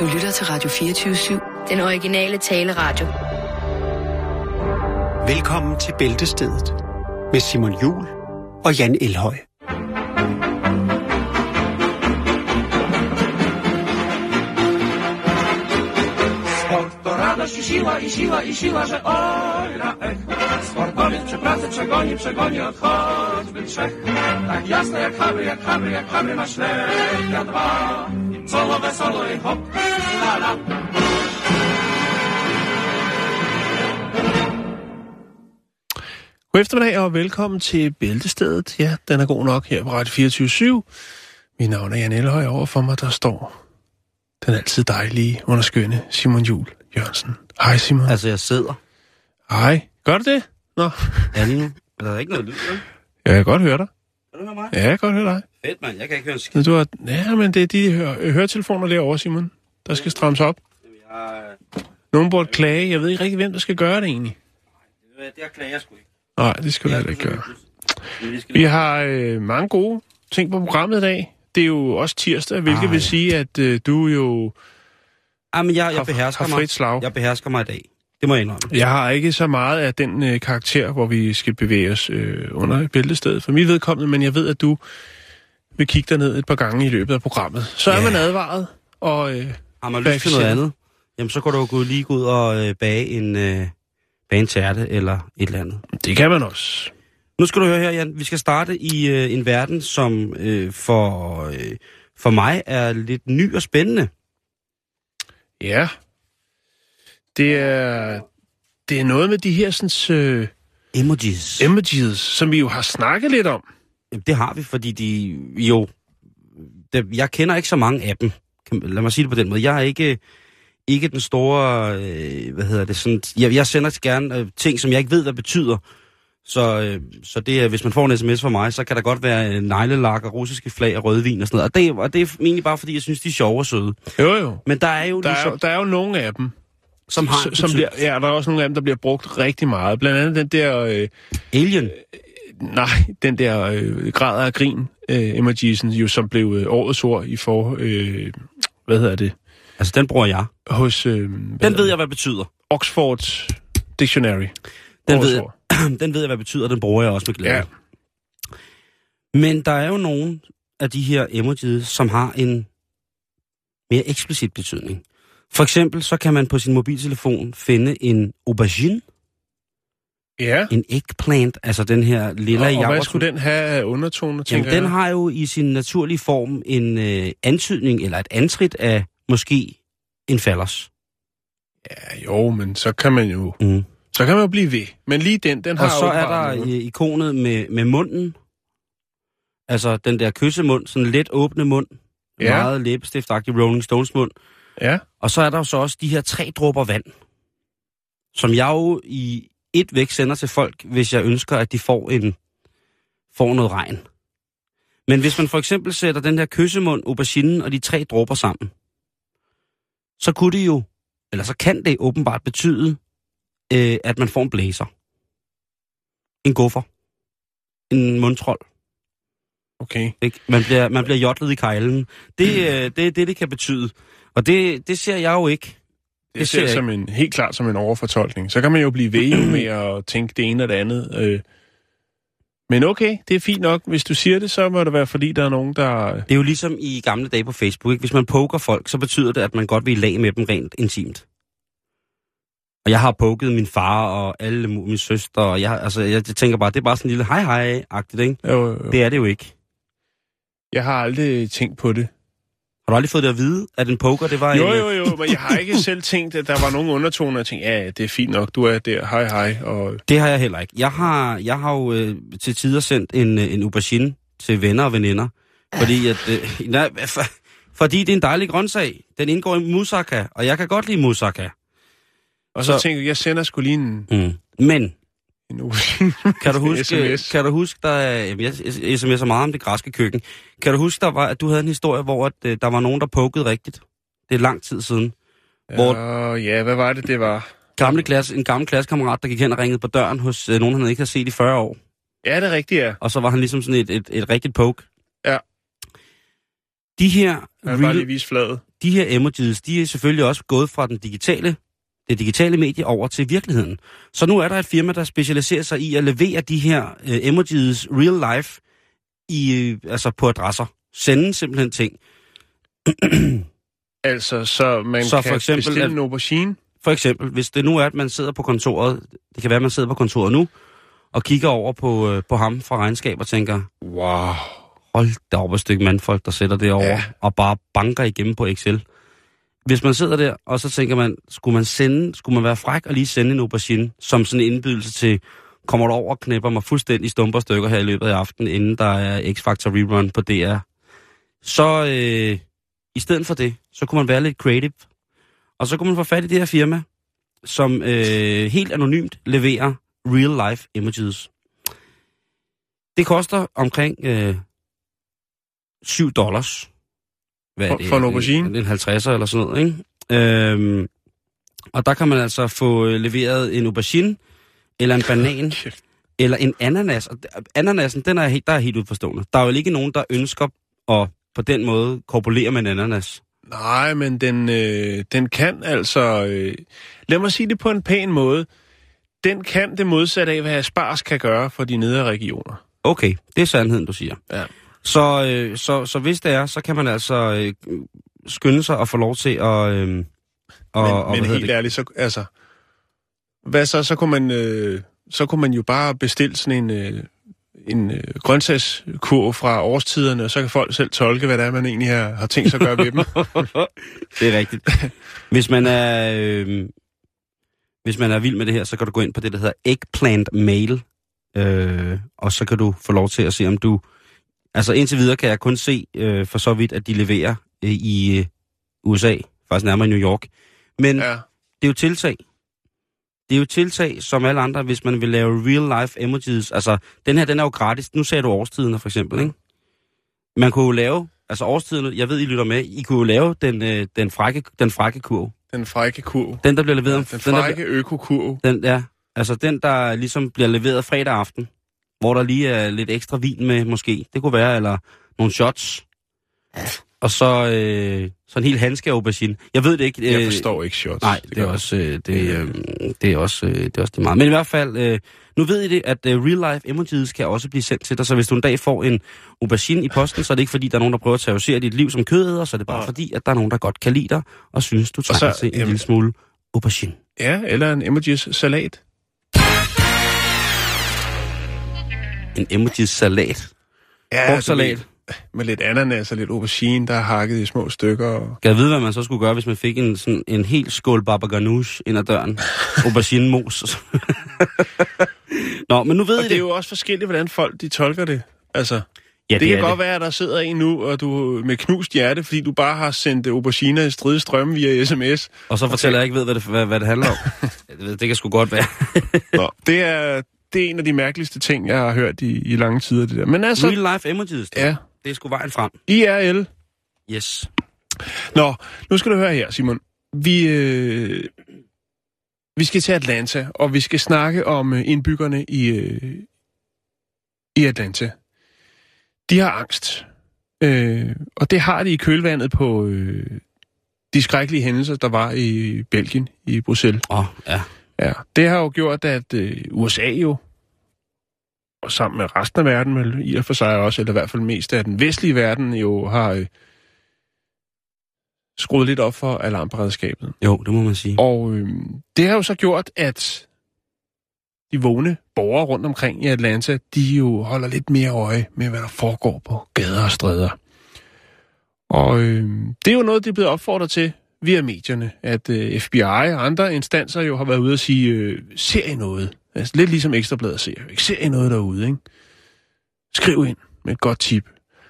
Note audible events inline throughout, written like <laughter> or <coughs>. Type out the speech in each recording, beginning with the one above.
Du lytter til Radio 24-7. Den originale taleradio. Velkommen til Bæltestedet med Simon Jul og Jan Elhøj. Radość i siła, i siła, i siła, że oj na ech. Sportowiec przy pracy przegoni, przegoni od choćby trzech. Tak jasne jak habry, jak habry, jak habry ma ślepia dwa. Solo wesolo i hop, la la. God eftermiddag og velkommen til Bæltestedet. Ja, den er god nok her på Radio 24 Mit navn er Jan Elhøj, over for mig der står den altid dejlige, underskønne Simon Jul Jørgensen. Hej Simon. Altså, jeg sidder. Hej. Gør du det? Nå, Ja, lige nu. Der er ikke noget lyd, vel? jeg kan godt høre dig. Kan du høre mig? Ja, jeg kan godt høre dig. Fedt, mand. Jeg kan ikke høre en skid. Du har, ja, men det er de hør, høretelefoner derovre, Simon. Der skal strammes op. Jeg, Nogen burde klage. Jeg ved ikke rigtig, hvem der skal gøre det egentlig. det her klager jeg sgu ikke. Nej, det skal du heller ikke gøre. Vi har øh, mange gode ting på programmet i dag. Det er jo også tirsdag, hvilket Ah, vil sige, at øh, du jo Ah, men jeg, har, jeg behersker har mig. frit slag. Jeg behersker mig i dag. Det må jeg indrømme. Jeg har ikke så meget af den øh, karakter, hvor vi skal bevæge os øh, under bæltestedet for mit vedkommende, men jeg ved, at du vil kigge dig ned et par gange i løbet af programmet. Så er Ja. man advaret, og øh, Har man lyst til noget andet, jamen så går du jo gå lige gå ud og øh, bage en, øh, bage en tærte eller et eller andet. det kan man også. Nu skal du høre her, Jan. Vi skal starte i øh, en verden, som øh, for, øh, for mig er lidt ny og spændende. Ja. Det er, det er noget med de her sådan, øh, Emojis. emojis, som vi jo har snakket lidt om. Jamen, det har vi, fordi de jo... Det, jeg kender ikke så mange af dem. Lad mig sige det på den måde. Jeg er ikke, ikke den store... Øh, hvad hedder det? Sådan, jeg, jeg sender gerne øh, ting, som jeg ikke ved, hvad betyder. Så, øh, så det er, hvis man får en sms fra mig, så kan der godt være øh, neglelak og russiske flag og rødvin og sådan noget. Og det, og det er egentlig bare, fordi jeg synes, de er sjove og søde. Jo, jo. Men der er jo Der er, ligesom... jo, der er jo nogle af dem, som har en som bliver, ja, der er også nogle af dem, der bliver brugt rigtig meget. Blandt andet den der, øh, Alien. Nej, den der øh, grad af grin øh, emojisen, jo som blev øh, årets ord i for, øh, hvad hedder det, Altså, den bruger jeg. hos øh, Den ved jeg, hvad betyder. Oxford Dictionary. Den Årets ved, ord. jeg, <clears throat> den ved jeg, hvad betyder, den bruger jeg også med glæde. Ja. Men der er jo nogle af de her emojis, som har en mere eksplicit betydning. For eksempel så kan man på sin mobiltelefon finde en aubergine, Ja, en eggplant, altså den her lille og, og hvad skulle den have af undertoner, tænker Jamen, den har jo i sin naturlige form en øh, antydning eller et antrit af måske en fallers. Ja, jo, men så kan man jo, Mm. så kan man jo blive ved. Men lige den, den har Og så er der noget. øh, ikonet med, med munden. Altså den der kyssemund, sådan let åbne mund. Ja. Meget læbestiftagtig Rolling Stones mund. Ja, Og så er der jo så også de her tre dråber vand, som jeg jo i et væk sender til folk, hvis jeg ønsker, at de får, en, får noget regn. Men hvis man for eksempel sætter den her kyssemund, auberginen og de tre dråber sammen, så kunne det jo, eller så kan det åbenbart betyde, øh, at man får en blæser. En guffer. En mundtrold. okay. Ikke? Man bliver, man bliver jotlet i kejlen. Det, øh, det er det, det kan betyde. Og det, det ser jeg jo ikke. Det, ser jeg som en, helt klart som en overfortolkning. Så kan man jo blive ved <clears throat> med at tænke det ene og det andet. Øh. Men okay, det er fint nok. Hvis du siger det, så må det være, fordi der er nogen, der... Det er jo ligesom i gamle dage på Facebook. Ikke? Hvis man poker folk, så betyder det, at man godt vil i lag med dem rent intimt. Og jeg har poket min far og alle min søster, og jeg, altså, jeg tænker bare, det er bare sådan en lille hej hej-agtigt, ikke? Jo, jo. Det er det jo ikke. Jeg har aldrig tænkt på det. Har du aldrig fået det at vide, at en poker, det var Jo, en... jo, jo, men jeg har ikke <laughs> selv tænkt, at der var nogen undertoner, og tænkte, ja, det er fint nok, du er der, hej, hej, og Det har jeg heller ikke. Jeg har, jeg har jo øh, til tider sendt en, øh, en aubergine til venner og veninder, fordi at... Øh, <laughs> nej, for, fordi det er en dejlig grøntsag. Den indgår i moussaka, og jeg kan godt lide moussaka. og så, Så- tænkte jeg, jeg sender skulle lige en, Mm. Men en. <laughs> Kan du huske, SMS. kan du huske der, jamen, jeg sms'er meget om det græske køkken. Kan du huske, der var, at du havde en historie, hvor at, øh, der var nogen, der pokede rigtigt? Det er lang tid siden. hvor- Hvor... Ja, hvad var det, det var? Gamle klasse, en gammel klassekammerat, der gik hen og ringede på døren hos øh, nogen, han ikke havde set i 40 år. Ja, det er rigtigt, ja. Og så var han ligesom sådan et, et, et rigtigt poke. Ja. De her, Jeg vil bare lige vise fladet. de her emojis, de er selvfølgelig også gået fra den digitale, det digitale medie over til virkeligheden. Så nu er der et firma, der specialiserer sig i at levere de her øh, emojis real life i, øh, altså på adresser. Sende simpelthen ting. <clears throat> Altså, så man Så så for kan eksempel, bestille at- en aubergine. For eksempel, hvis det nu er, at man sidder på kontoret, det kan være, at man sidder på kontoret nu, og kigger over på, øh, på ham fra regnskab og tænker, Wow. hold da op et stykke mandfolk, der sætter det over. Ja. og bare banker igennem på Excel. Hvis man sidder der, og så tænker man, skulle man sende, skulle man være fræk og lige sende en aubergine, som sådan en indbydelse til, kommer du over og knæpper mig fuldstændig stumper stykker her i løbet af aftenen, inden der er X-Factor rerun på DR. Så øh, i stedet for det, så kunne man være lidt creative. Og så kunne man få fat i det her firma, som øh, helt anonymt leverer real-life images. Det koster omkring øh, 7 dollars. Hvad For- for en aubergine? En, en 50'er eller sådan noget, ikke? Øhm, og der kan man altså få øh, leveret en aubergine, eller en banan, eller en ananas. Og ananasen, den er helt, der er helt udforstående. Der er jo ikke nogen, der ønsker at på den måde korpulere med en ananas. Nej, men den, øh, den kan altså... Øh, lad mig sige det på en pæn måde. Den kan det modsatte af, hvad Aspars kan gøre for de nedre regioner. Okay, det er sandheden, du siger. Ja. Så, øh, så, så hvis det er, så kan man altså øh, skynde sig og få lov til at... Øh, og, Men, og, men helt ærligt, så, altså... Hvad så? Så kunne man, øh, så kunne man jo bare bestille sådan en, øh, en øh, grøntsagskurv fra årstiderne, og så kan folk selv tolke, hvad det er, man egentlig har, har tænkt sig at gøre ved dem. det? <laughs> det er rigtigt. Hvis man er... Øh, hvis man er vild med det her, så kan du gå ind på det, der hedder Eggplant Mail. Øh, og så kan du få lov til at se, om du... Altså indtil videre kan jeg kun se øh, for så vidt, at de leverer øh, i øh, USA, faktisk nærmere i New York. Men ja. det er jo tiltag. Det er jo tiltag, som alle andre, hvis man vil lave real-life emojis. Altså, den her, den er jo gratis. Nu sagde du årstiderne, for eksempel, ikke? Man kunne jo lave, altså årstiderne, jeg ved, I lytter med, I kunne jo lave den, øh, den, frække, den frække kurv. Den frække kurv. Den, der bliver leveret... om- Den den, frække økokurv. den, ja, altså den, der ligesom bliver leveret fredag aften, hvor der lige er lidt ekstra vin med, måske. Det kunne være, eller nogle shots. Og så, øh, så en helt handske af aubergine. Jeg ved det ikke. Jeg øh, forstår ikke shots. Nej, det, det, er også, øh, det, øh, det, er også, øh, det er også det meget. Men i hvert fald, øh, nu ved I det, at øh, real-life emojis kan også blive sendt til dig. Så hvis du en dag får en aubergine i posten, så er det ikke fordi, der er nogen, der prøver at terrorisere dit liv som kødæder, så er det bare Nej. fordi, at der er nogen, der godt kan lide dig, og synes, du trænger til en jamen- lille smule aubergine. Ja, eller en emojis salat. En emojis salat. Ja, du ved, Med lidt ananas og lidt aubergine, der er hakket i små stykker. Og... Kan jeg vide, hvad man så skulle gøre, hvis man fik en, sådan, en helt skål baba ganoush ind ad døren? Aubergine mos. Nå, men nu ved og I det er jo også forskelligt, hvordan folk de tolker det. Altså, Ja, det, det kan godt være, at der sidder en nu, og du med knust hjerte, fordi du bare har sendt auberginer i stride strømme via sms. Og så fortæller jeg ikke, ved, hvad det, hvad, hvad det handler om. <laughs> Ved, det kan sgu godt være. Nå, det er, det er en af de mærkeligste ting, jeg har hørt i, i lange tider, det der. Men altså, Real life emojis, det, ja, det er sgu vejen frem. IRL. Yes. Nå, nu skal du høre her, Simon. Vi, øh, vi skal til Atlanta, og vi skal snakke om øh, indbyggerne i, øh, i Atlanta. De har angst, øh, og det har de i kølvandet på øh, de skrækkelige hændelser, der var i Belgien, i Bruxelles. Åh, oh, ja. Ja, det har jo gjort, at øh, USA jo, og sammen med resten af verden, vel, i og for sig også, eller i hvert fald mest af den vestlige verden, jo har øh, skruet lidt op for alarmberedskabet. Jo, det må man sige. Og øh, det har jo så gjort, at de vågne borgere rundt omkring i Atlanta, de jo holder lidt mere øje med, hvad der foregår på gader og stræder. Og øh, det er jo noget, de er blevet opfordret til via medierne, at øh, FBI og andre instanser jo har været ude og sige, øh, ser I noget? Altså lidt ligesom Ekstrabladet ser ikke. Ser I noget derude, ikke? Skriv ind med et godt tip.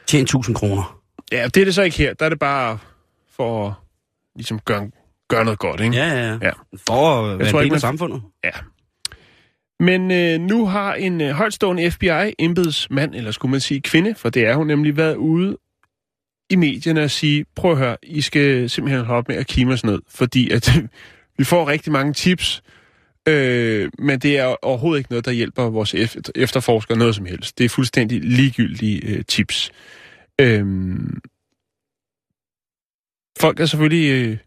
Tjen 1000 kroner. Ja, det er det så ikke her. Der er det bare for at ligesom gøre, gøre noget godt, ikke? Ja, ja, Ja. ja. For at være tror en del af samfundet. Men øh, nu har en øh, højtstående FBI-embedsmand, eller skulle man sige kvinde, for det er hun nemlig, været ude i medierne og sige, prøv at høre, I skal simpelthen holde op med at kime os ned, fordi at <laughs> vi får rigtig mange tips, øh, men det er overhovedet ikke noget, der hjælper vores ef- efterforskere noget som helst. Det er fuldstændig ligegyldige øh, tips. Øhm, folk er selvfølgelig øh,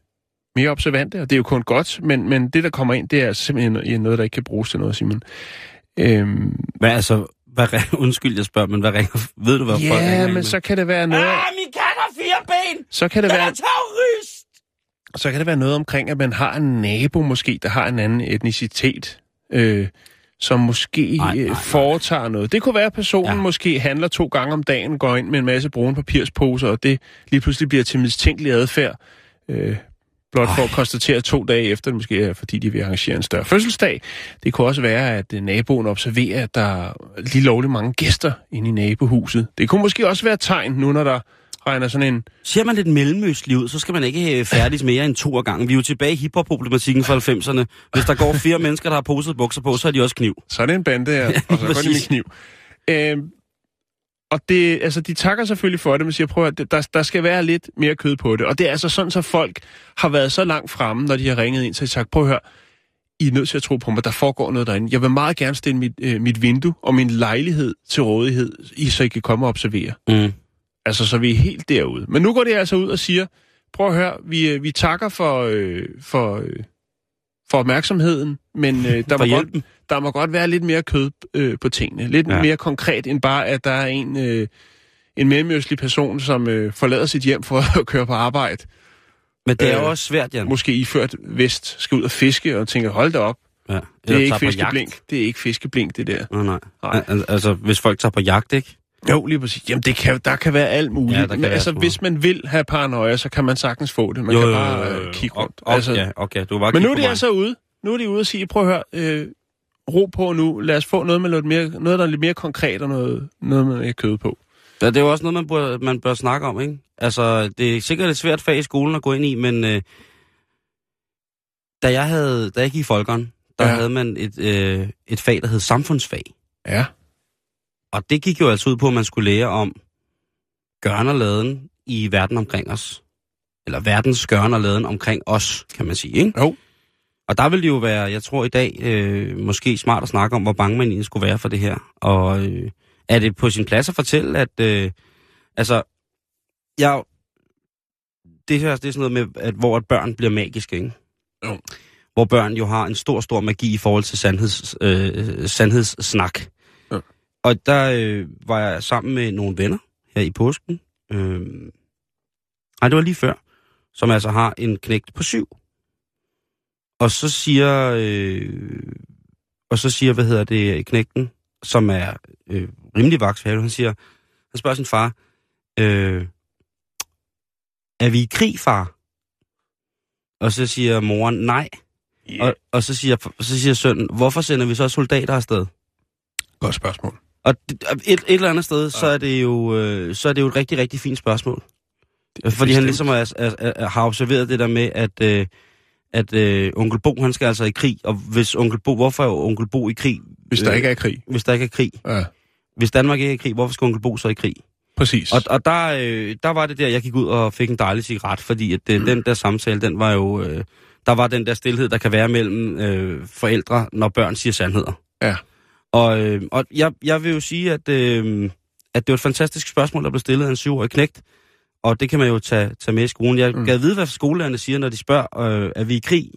mere observante, og det er jo kun godt, men, men det, der kommer ind, det er simpelthen noget, der ikke kan bruges til noget, Simon. Øhm, Hvad altså, hvad, <laughs> undskyld, jeg spørger, men hvad ringer, ved du, hvad folk ringer ja, men med? så kan det være noget... Ah, min kat har fire ben! Så kan det Den være... er terrorist! Så kan det være noget omkring, at man har en nabo måske, der har en anden etnicitet, øh, som måske Nej, nej, øh, nej. foretager noget. Det kunne være, at personen Ja. måske handler to gange om dagen, går ind med en masse brune papirsposer, og det lige pludselig bliver til mistænkelig adfærd. Øh, blot for Ej. at konstatere to dage efter, måske er, fordi de vil arrangere en større fødselsdag. Det kunne også være, at øh, naboen observerer, at der er lige lovligt mange gæster inde i nabohuset. Det kunne måske også være et tegn, nu når der regner sådan en Ser man lidt mellemøstlig ud, så skal man ikke øh, færdiges mere end to af gangen. Vi er jo tilbage i hiphop-problematikken fra 90'erne. Hvis der går fire <laughs> mennesker, der har poset bukser på, så er de også kniv. Så er det en bande her, <laughs> og så går de med kniv. Øhm, og det, altså, de takker selvfølgelig for det, men siger, prøv at der, der skal være lidt mere kød på det. Og det er altså sådan, så folk har været så langt fremme, når de har ringet ind, så de sagt, prøv at høre, I er nødt til at tro på mig, der foregår noget derinde. Jeg vil meget gerne stille mit, øh, mit vindue og min lejlighed til rådighed, I så I kan komme og observere. Mm. Altså, så vi er helt derude. Men nu går det altså ud og siger, prøv at høre, vi, øh, vi takker for, øh, for, øh, for opmærksomheden, men øh, <laughs> der, må godt, hjælpen. der må godt være lidt mere kød øh, på tingene. Lidt Ja. mere konkret end bare, at der er en, øh, en mellemøstlig person, som øh, forlader sit hjem for <laughs> at køre på arbejde. Men det er Øh, også svært, Jan. Måske iført vest, skal ud og fiske og tænker, hold da op, Ja. det er ikke fiskeblink. Det er ikke fiskeblink, det der. Nå, nej. Nej. Al- Altså, hvis folk tager på jagt, ikke? Jo, lige præcis. Jamen, det kan, der kan være alt muligt. Ja, Men altså, alt hvis man vil have paranoia, så kan man sagtens få det. Man jo, kan bare øh, kigge rundt. Og, altså, ja, okay, du bare Men nu er de altså ude. Nu er de ude og sige, prøv at høre, øh, ro på nu. Lad os få noget, med lidt mere, noget der er lidt mere konkret og noget, noget med mere kød på. Ja, det er jo også noget, man bør, man bør snakke om, ikke? Altså, det er sikkert et svært fag i skolen at gå ind i, men øh, da, jeg havde, da jeg gik i folkeren, der. Ja. havde man et, øh, et fag, der hed samfundsfag. Ja. Og det gik jo altså ud på, at man skulle lære om gørn og laden i verden omkring os. Eller verdens gørn og laden omkring os, kan man sige, ikke? Jo. Og der vil det jo være, jeg tror i dag, øh, måske smart at snakke om, hvor bange man egentlig skulle være for det her. Og øh, er det på sin plads at fortælle, at øh, altså, jeg, det her det er sådan noget med, at, hvor at børn bliver magiske, ikke? Jo. Hvor børn jo har en stor, stor magi i forhold til sandheds, øh, sandhedssnak. Og der øh, var jeg sammen med nogle venner her i påsken. Øh, nej, det var lige før. Som altså har en knægt på syv. Og så siger, øh, og så siger, hvad hedder det, knægten, som er øh, rimelig vaks han siger, han spørger sin far, øh, er vi i krig, far? Og så siger moren, nej. Yeah. Og, og så, siger, så siger sønnen, hvorfor sender vi så soldater afsted? Godt spørgsmål. Og det- et, et eller andet sted, så er det jo, øh, så er det jo et rigtig, rigtig fint spørgsmål. Fordi han ligesom er, er, er, har observeret det der med, at, øh, at øh, onkel Bo, han skal altså i krig. Og hvis onkel Bo, hvorfor er onkel Bo i krig, Hvis der øh, ikke er krig. hvis der ikke er krig? Ja, Hvis Danmark ikke er i krig, hvorfor skal onkel Bo så i krig? præcis. Og, og der, øh, der var det der, jeg gik ud og fik en dejlig cigaret, fordi at, øh, den der samtale, den var jo... Øh, der var den der stillhed, der kan være mellem øh, forældre, når børn siger sandheder. Ja. Og, øh, og jeg, jeg vil jo sige, at, øh, at det var et fantastisk spørgsmål, der blev stillet af en syvårig knægt. Og det kan man jo tage, tage med i skolen. Jeg Mm. gad vide, hvad skolelærerne siger, når de spørger, øh, er vi i krig?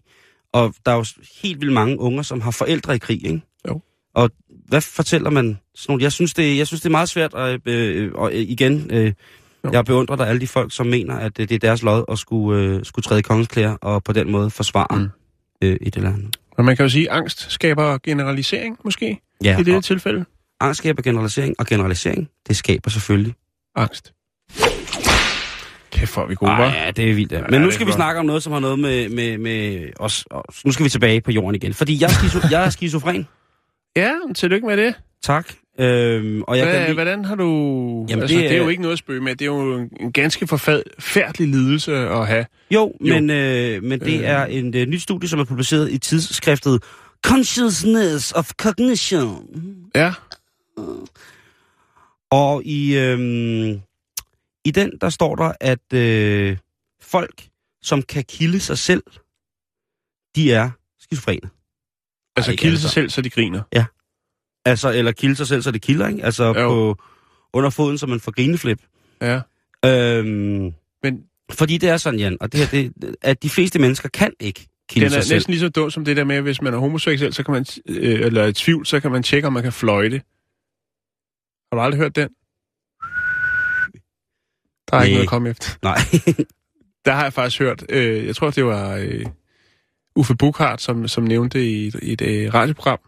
Og der er jo helt vildt mange unger, som har forældre i krig, ikke? Jo. Og hvad fortæller man sådan nogle? Jeg synes, det, jeg synes, det er meget svært, øh, og øh, igen, øh, Jo. jeg beundrer der alle de folk, som mener, at øh, det er deres lod at skulle, øh, skulle træde i kongens klæder, og på den måde forsvare mm. øh, et eller andet. Men man kan jo sige, at angst skaber generalisering, måske, Ja, i det tilfælde. angst skaber generalisering, og generalisering, det skaber selvfølgelig. Angst. Kæft, hvor er vi gode, Ej, ja, det er vildt. Ja. Ja, Men nu det er skal vi godt. snakke om noget, som har noget med, med, med os. Og nu skal vi tilbage på jorden igen. Fordi jeg er, skizo- <laughs> jeg er skizofren. Ja, tillykke med det. Tak. Øhm, og jeg Hvad, kan lide... hvordan har du... Jamen, altså, det det, er... jo ikke noget at spøge med. Det er jo en, ganske forfærdelig lidelse at have. Jo, Jo. men, øh, men det Øh. er en øh, nyt studie, som er publiceret i tidsskriftet Consciousness of Cognition. Ja. Og i, øhm, i den, der står der, at øh, folk, som kan kilde sig selv, de er skizofrene. Altså, kilde sig selv, så de griner. Altså, eller kilde sig selv, så det kilder, ikke? Altså Jo. på, under foden, som man får grineflip. Ja. Øhm, Men Fordi det er sådan, Jan, og det her, det, at de fleste mennesker kan ikke kilde Den sig er selv. næsten lige så dum som det der med, at hvis man er homoseksuel, så kan man, øh, eller i tvivl, så kan man tjekke, om man kan fløjte. Har du aldrig hørt den? Der er ikke Nej. noget at komme efter. Nej. <laughs> Der har jeg faktisk hørt, øh, jeg tror, det var øh, Uffe Bukhardt, som, som nævnte i et, i et øh, radioprogram.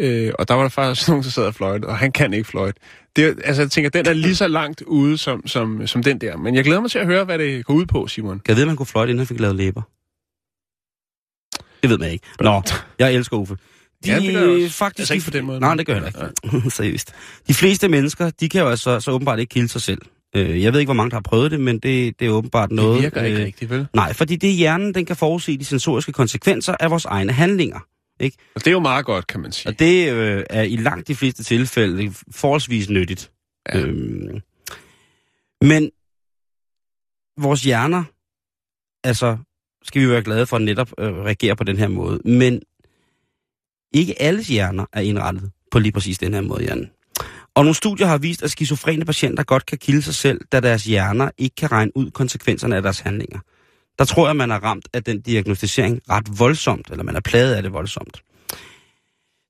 Øh, og der var der faktisk <laughs> nogen, der sad og fløjte, og han kan ikke fløjte. Det, altså, jeg tænker, den er lige så langt ude som, som, som den der. Men jeg glæder mig til at høre, hvad det går ud på, Simon. Kan jeg at man kunne fløjte, inden han fik lavet læber? Det ved man ikke. Nå, jeg elsker Uffe. De, Ja, det gør jeg også. faktisk, Altså ikke på den måde, Nej, det gør jeg ikke. <laughs> Seriøst. De fleste mennesker, de kan jo altså så åbenbart ikke kilde sig selv. Øh, Jeg ved ikke, hvor mange, der har prøvet det, men det, det er åbenbart noget... Det virker ikke øh, rigtigt, vel? Nej, fordi det er hjernen, den kan forudse de sensoriske konsekvenser af vores egne handlinger. Og det er jo meget godt, kan man sige. Og det øh, er i langt de fleste tilfælde forholdsvis nyttigt. Ja. Øhm, men vores hjerner, altså skal vi være glade for at netop øh, reagere på den her måde, men ikke alles hjerner er indrettet på lige præcis den her måde, Jan. Og nogle studier har vist, at skizofrene patienter godt kan kilde sig selv, da deres hjerner ikke kan regne ud konsekvenserne af deres handlinger. Der tror jeg, man er ramt af den diagnostisering ret voldsomt, eller man er plaget af det voldsomt.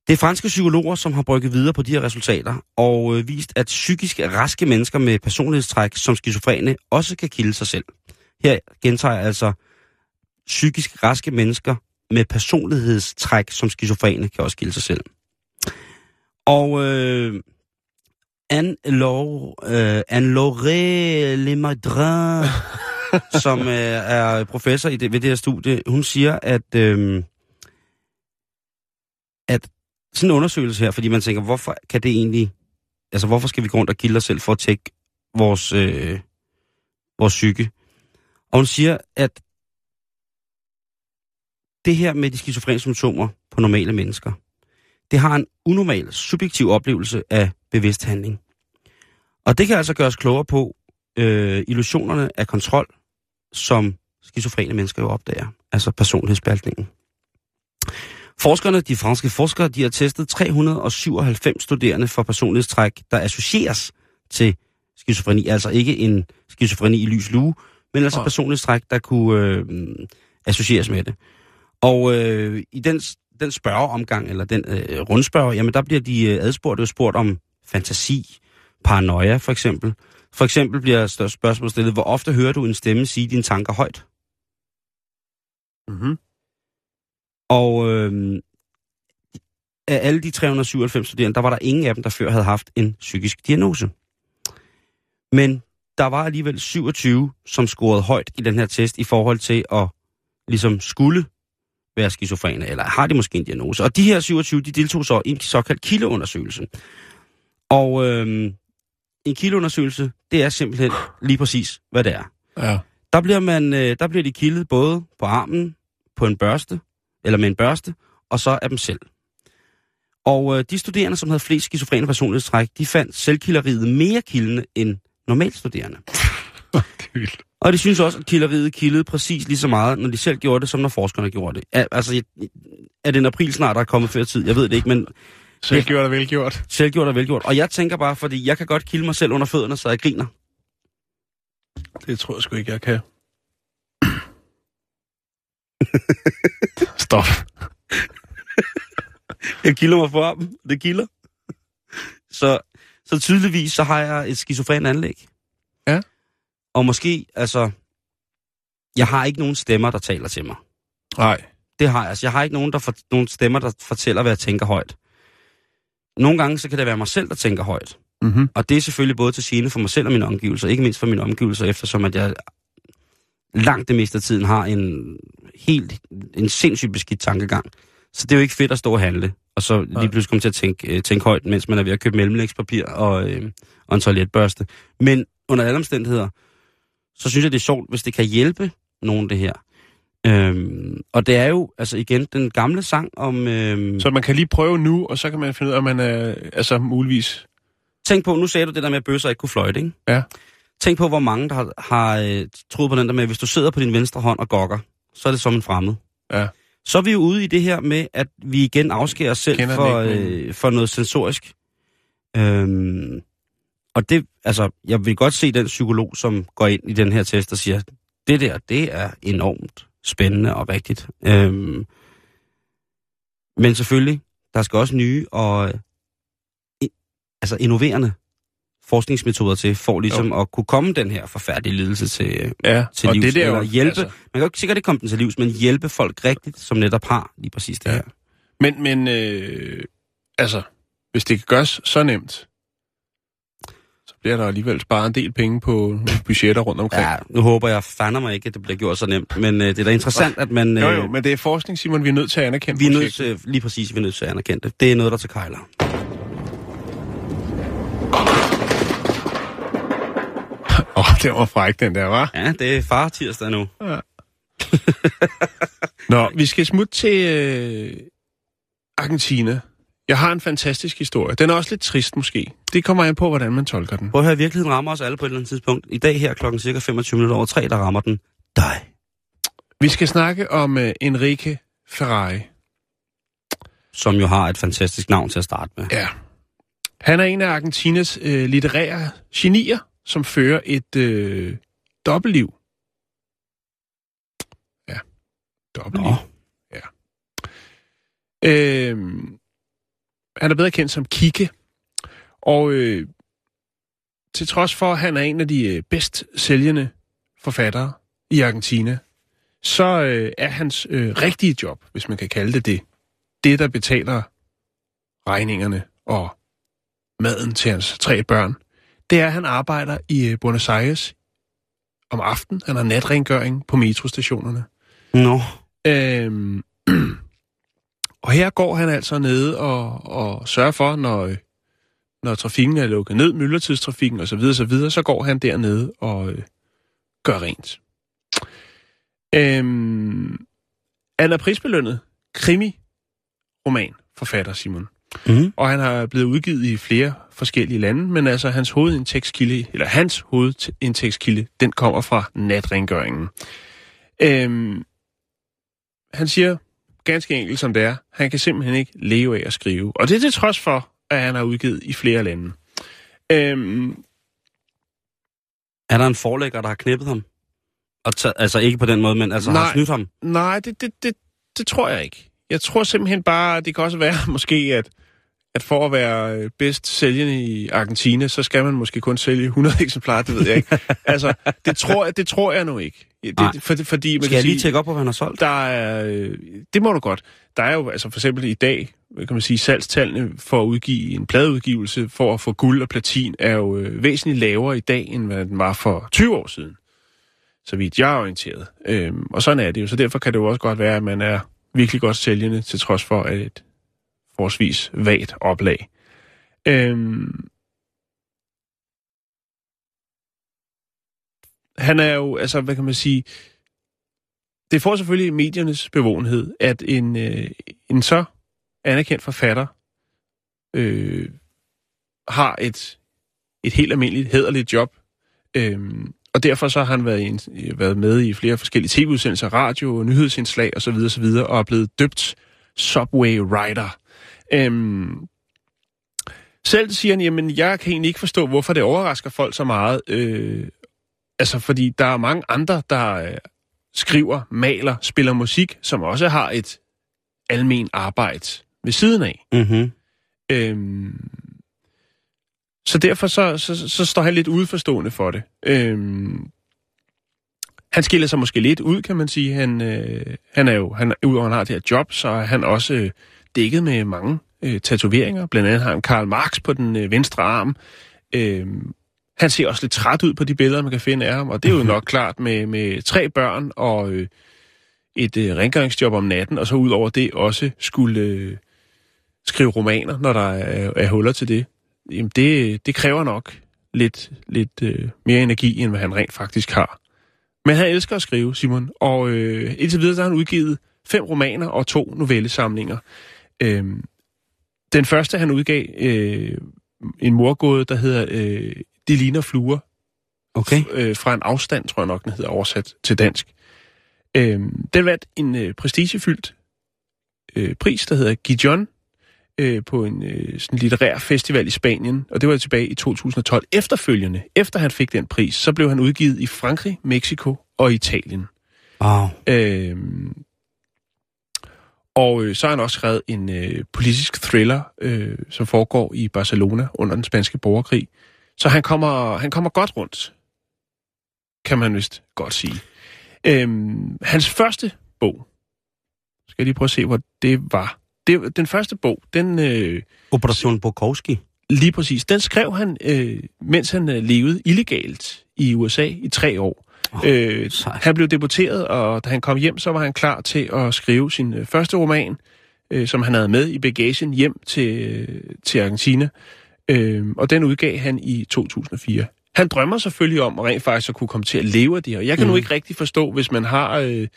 Det er franske psykologer, som har brygget videre på de her resultater, og øh, vist, at psykisk raske mennesker med personlighedstræk som skizofrene også kan kilde sig selv. Her gentager jeg altså, psykisk raske mennesker med personlighedstræk som skizofrene kan også kilde sig selv. Og øh, Anne-Laure øh, Anne Lemadrin, <laughs> <laughs> som øh, er professor i det, ved det her studie, hun siger, at, øh, at sådan en undersøgelse her, fordi man tænker, hvorfor kan det egentlig, altså hvorfor skal vi gå rundt og kilde os selv for at tjekke vores, øh, vores psyke? Og hun siger, at det her med de skizofrene symptomer på normale mennesker, det har en unormal, subjektiv oplevelse af bevidst handling. Og det kan altså gøres klogere på øh, illusionerne af kontrol, som skizofrene mennesker jo opdager, altså personlighedsspaltningen. Forskerne, de franske forskere, de har testet 397 studerende for personlighedstræk, der associeres til skizofreni. Altså ikke en skizofreni i lys lue, men altså personlighedstræk, der kunne øh, associeres med det. Og øh, i den, den spørgeomgang, eller den øh, rundspørg, jamen der bliver de øh, adspurgt og spurgt om fantasi, paranoia for eksempel. For eksempel bliver større spørgsmål stillet, hvor ofte hører du en stemme sige dine tanker højt? Mm-hmm. Og øh, af alle de 397 studerende, der var der ingen af dem, der før havde haft en psykisk diagnose. Men der var alligevel 27, som scorede højt i den her test i forhold til at ligesom skulle være skizofrene, eller har de måske en diagnose. Og de her 27, de deltog så i en såkaldt kildeundersøgelse. Og øh, en kildeundersøgelse, det er simpelthen lige præcis, hvad det er. Ja. Der bliver, man, øh, der bliver de kildet både på armen, på en børste, eller med en børste, og så af dem selv. Og øh, de studerende, som havde flest skizofrene personlighedstræk, de fandt selvkilderiet mere kildende end normalt studerende. <laughs> er vildt. Og de synes også, at kilderiet kildede præcis lige så meget, når de selv gjorde det, som når forskerne gjorde det. Er, altså, er det en april snart, der er kommet før tid? Jeg ved det ikke, men Selvgjort og velgjort. selvgjort og velgjort. Og jeg tænker bare, fordi jeg kan godt kilde mig selv under fødderne, så jeg griner. Det tror jeg sgu ikke, jeg kan. <laughs> Stop. Jeg kilder mig for armen. Det kilder. Så, så tydeligvis, så har jeg et skizofren anlæg. Ja. Og måske, altså... Jeg har ikke nogen stemmer, der taler til mig. Nej. Det har jeg. Altså, jeg har ikke nogen, der for, nogen stemmer, der fortæller, hvad jeg tænker højt. Nogle gange, så kan det være mig selv, der tænker højt. Mm-hmm. Og det er selvfølgelig både til gene for mig selv og mine omgivelser. Ikke mindst for mine omgivelser, eftersom at jeg langt det meste af tiden har en helt en sindssygt beskidt tankegang. Så det er jo ikke fedt at stå og handle, og så lige pludselig komme til at tænke, øh, tænke højt, mens man er ved at købe mellemlægspapir og, øh, og en toiletbørste. Men under alle omstændigheder, så synes jeg, det er sjovt, hvis det kan hjælpe nogen det her. Øhm, og det er jo, altså igen, den gamle sang om... Øhm, Så man kan lige prøve nu, og så kan man finde ud af, om man er altså muligvis... Tænk på, nu sagde du det der med, at bøsser ikke kunne fløjte, ikke? Ja. Tænk på, hvor mange, der har, har øh, troet på den der med, at hvis du sidder på din venstre hånd og gokker, så er det som en fremmed. Ja. Så er vi jo ude i det her med, at vi igen afskærer os selv Kender for, øh, for noget sensorisk. Øhm, og det, altså, jeg vil godt se den psykolog, som går ind i den her test og siger, det der, det er enormt spændende og rigtigt. Øhm, men selvfølgelig, der skal også nye og i, altså innoverende forskningsmetoder til, for ligesom jo. at kunne komme den her forfærdelige lidelse til, Ja, til og livs. det der eller hjælpe, altså- man kan jo ikke sikkert ikke komme den til livs, men hjælpe folk rigtigt, som netop har lige præcis det Ja. her. Men, men øh, altså, hvis det kan gøres så nemt, bliver der alligevel sparet en del penge på budgetter rundt omkring. Ja, nu håber jeg fandme mig ikke, at det bliver gjort så nemt, men øh, det er da interessant, at man... Øh, Jo, jo, men det er forskning, Simon, vi er nødt til at anerkende vi er nødt til, lige præcis, vi er nødt til at anerkende det. Det er noget, der til kejler. Åh, oh, <laughs> det var fræk, den der, var. Ja, det er far tirsdag nu. Nå, vi skal smutte til øh, Argentina. Jeg har en fantastisk historie. Den er også lidt trist, måske. Det kommer an på, hvordan man tolker den. Prøv at høre, virkeligheden rammer os alle på et eller andet tidspunkt. I dag her klokken cirka 25 minutter over 3, der rammer den dig. Vi skal snakke om øh, Enrique Ferrari. Som jo har et fantastisk navn til at starte med. Ja. Han er en af Argentinas øh, litterære genier, som fører et øh, dobbeltliv. Ja, dobbeltliv. Nå, Øhm, han er bedre kendt som Kike. Og øh, til trods for, at han er en af de øh, bedst sælgende forfattere i Argentina, så øh, er hans øh, rigtige job, hvis man kan kalde det det, det, der betaler regningerne og maden til hans tre børn, det er, at han arbejder i øh, Buenos Aires om aftenen. Han har natrengøring på metrostationerne. Nå. Øhm, <clears throat> og her går han altså ned og, og sørger for, når, når trafikken er lukket ned, myldretidstrafikken osv., så, videre, så går han dernede og øh, gør rent. Øhm, han er prisbelønnet krimi-roman forfatter Simon. Mm. Og han har blevet udgivet i flere forskellige lande, men altså hans hovedindtægtskilde, eller hans hovedindtægtskilde, den kommer fra natrengøringen. Øhm, han siger ganske enkelt som det er, han kan simpelthen ikke leve af at skrive. Og det er til trods for, at han har udgivet i flere lande. Øhm, Er der en forlægger, der har knippet ham? Og taget, altså ikke på den måde, men altså Nej. har snydt ham? nej, det, det, det, det tror jeg ikke. Jeg tror simpelthen bare, det kan også være <laughs> måske, at, at for at være øh, bedst sælgende i Argentina, så skal man måske kun sælge 100 <laughs> eksemplarer, det ved jeg ikke. altså, det tror, jeg, det tror jeg nu ikke. Nej. Det, for, fordi, man Skal kan jeg lige sige- tjekke op på, hvad han har solgt? Der er, øh, det må du godt. Der er jo altså for eksempel i dag, kan man sige, salgstallene for at udgive en pladeudgivelse, for at få guld og platin, er jo øh, væsentligt lavere i dag, end hvad den var for 20 år siden. Så vidt jeg er orienteret. Øhm, og sådan er det jo. Så derfor kan det jo også godt være, at man er virkelig godt sælgende, til trods for et forholdsvis vagt oplag. Øhm, han er jo, altså, hvad kan man sige, det får selvfølgelig mediernes bevågenhed, at en, øh, en så anerkendt forfatter øh, har et, et helt almindeligt, hederligt job. Øh, og derfor så har han været, i en, været med i flere forskellige tv-udsendelser, radio, nyhedsindslag osv. osv. og er blevet døbt Subway Rider. Øhm, selv siger han, jamen jeg kan egentlig ikke forstå, hvorfor det overrasker folk så meget. Øh, altså fordi der er mange andre, der øh, skriver, maler, spiller musik, som også har et almen arbejde ved siden af. Mm-hmm. Øhm, så derfor så, så, så står han lidt udforstående for det. Øhm, han skiller sig måske lidt ud, kan man sige. Han, øh, han er jo, han, udover han har det her job, så er han også øh, dækket med mange øh, tatoveringer. Blandt andet har han Karl Marx på den øh, venstre arm. Øhm, han ser også lidt træt ud på de billeder, man kan finde af ham, og det er jo nok klart med, med tre børn og øh, et øh, rengøringsjob om natten, og så ud over det også skulle øh, skrive romaner, når der er, er huller til det. Jamen det, det kræver nok lidt, lidt øh, mere energi, end hvad han rent faktisk har. Men han elsker at skrive, Simon, og øh, indtil videre så har han udgivet fem romaner og to novellesamlinger. Øhm, den første, han udgav, øh, en morgåde, der hedder øh, De ligner fluer, Okay. øh, fra en afstand, tror jeg nok, den hedder oversat til dansk. Øhm, den vandt en øh, prestigefyldt øh, pris, der hedder Gijon, øh, på en øh, sådan litterær festival i Spanien, og det var tilbage i 2012. Efterfølgende, efter han fik den pris, så blev han udgivet i Frankrig, Mexico og Italien. Wow. Øh, og øh, så har han også skrevet en øh, politisk thriller, øh, som foregår i Barcelona under den spanske borgerkrig. Så han kommer, han kommer godt rundt, kan man vist godt sige. Øhm, hans første bog, skal jeg lige prøve at se, hvor det var. Det, den første bog, den øh, Operation Bukowski. lige præcis, den skrev han, øh, mens han øh, levede illegalt i USA i tre år. Åh, Øh, han blev deporteret, og da han kom hjem, så var han klar til at skrive sin øh, første roman, øh, som han havde med i bagagen hjem til, øh, til Argentina. Øh, og den udgav han i 2004. Han drømmer selvfølgelig om at rent faktisk at kunne komme til at leve af det her. Jeg kan mm. nu Mhm. ikke rigtig forstå, hvis man har, øh,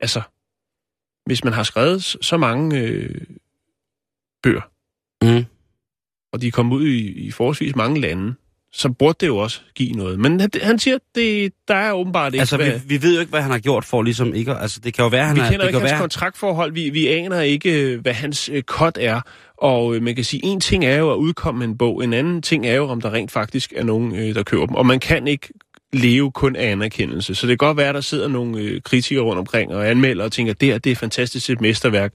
altså, hvis man har skrevet så mange øh, bøger, Mm. og de er kommet ud i, i forholdsvis mange lande, så burde det jo også give noget. Men han, han siger, det, der er åbenbart ikke... Altså, hvad- vi, vi ved jo ikke, hvad han har gjort for ligesom ikke... Altså, det kan jo være, han vi er... kender det ikke kan hans være, kontraktforhold, vi, vi aner ikke, hvad hans øh, er. Og øh, man kan sige, en ting er jo at udkomme en bog, en anden ting er jo, om der rent faktisk er nogen, øh, der køber dem. Og man kan ikke leve kun af anerkendelse. Så det kan godt være, at der sidder nogle øh, kritikere rundt omkring og anmelder og tænker, det her det er fantastisk et mesterværk.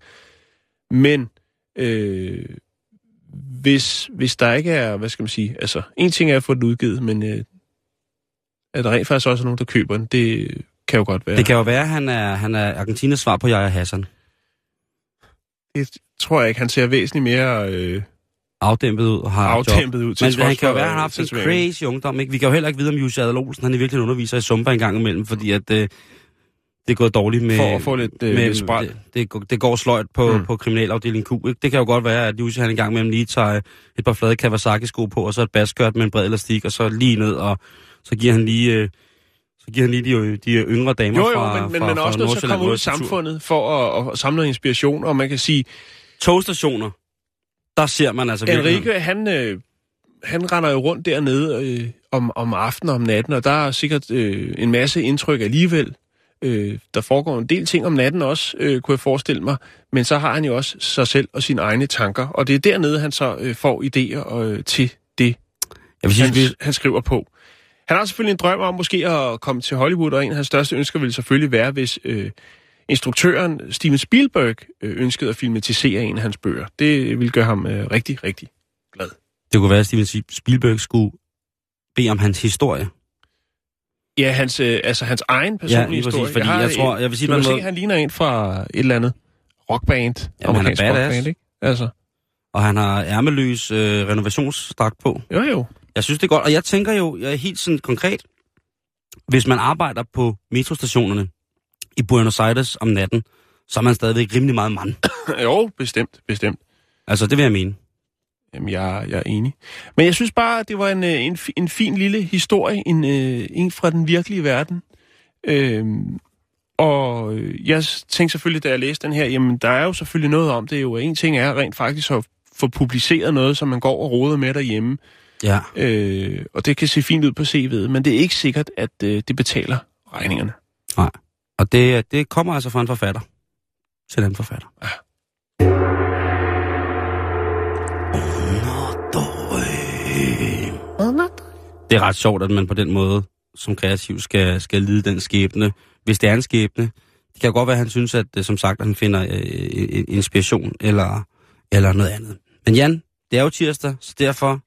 Men øh, hvis, hvis der ikke er, hvad skal man sige, altså en ting er at få den udgivet, men øh, at der rent faktisk også er nogen, der køber den, det kan jo godt være. Det kan jo være, at han er, han er Argentinas svar på Jaja Hassan. Det tror jeg ikke. Han ser væsentligt mere øh, Afdæmpet ud og har job. afdæmpet ud. til Men han kan jo være, at han har haft en crazy ungdom. Ikke? Vi kan jo heller ikke vide, om Jussi Adler Olsen, han er virkelig en underviser i Zumba en gang imellem, fordi at, øh, det er gået dårligt med... For at få lidt, øh, med, lidt spræl. det, det, går- det går sløjt på, Mm. på kriminalafdeling Q. Ikke? Det kan jo godt være, at Jussi han en gang imellem lige tager et par flade Kawasaki-sko på, og så et baskørt med en bred elastik, og så lige ned, og så giver han lige... Øh, så giver han lige de, de yngre damer Jo, jo, fra, men, men fra, man er også nødt til at komme ud i samfundet for at, at samle inspiration, og man kan sige, Togstationer, der ser man altså virkelig... Enrique, han, øh, han render jo rundt dernede øh, om, om aftenen og om natten, og der er sikkert øh, en masse indtryk alligevel. Øh, der foregår en del ting om natten også, øh, kunne jeg forestille mig, men så har han jo også sig selv og sine egne tanker, og det er dernede, han så øh, får idéer øh, til det, Jeg vil sige, han, han skriver på. Han har selvfølgelig en drøm om måske at komme til Hollywood, og en af hans største ønsker ville selvfølgelig være, hvis øh, instruktøren Steven Spielberg øh, ønskede at filmatisere en af hans bøger. Det ville gøre ham øh, rigtig, rigtig glad. det kunne være, at Steven Spielberg skulle bede om hans historie. Ja, hans, øh, altså hans egen personlige lige præcis, historie. fordi har jeg en- tror- jeg vil sige du kan en se, han ligner en fra et eller andet rockband. Jamen, han er badass. rockband, ikke? Altså, Og han har ærmeløs øh, renovationsdragt på. jo jo. Jeg synes, det er godt. Og jeg tænker jo, jeg er helt sådan konkret, hvis man arbejder på metrostationerne i Buenos Aires om natten, så er man stadigvæk rimelig meget mand. <coughs> jo, bestemt, bestemt. Altså, det vil jeg mene. Jamen, jeg, jeg er enig. Men jeg synes bare, at det var en, øh, en, en fin lille historie, en, øh, en fra den virkelige verden. Øhm, og øh, jeg tænkte selvfølgelig, da jeg læste den her, jamen, der er jo selvfølgelig noget om det jo. En ting er rent faktisk at få publiceret noget, som man går og roder med derhjemme. Ja. Øh, og det kan se fint ud på CV'et, men det er ikke sikkert, at øh, det betaler regningerne. Og det, det kommer altså fra en forfatter. Til en forfatter. Ja. Det er ret sjovt, at man på den måde som kreativ skal, skal lide den skæbne. Hvis det er en skæbne, det kan godt være, at han synes, at øh, som sagt, at han finder øh, øh, inspiration eller, eller noget andet. Men Jan, det er jo tirsdag, så derfor...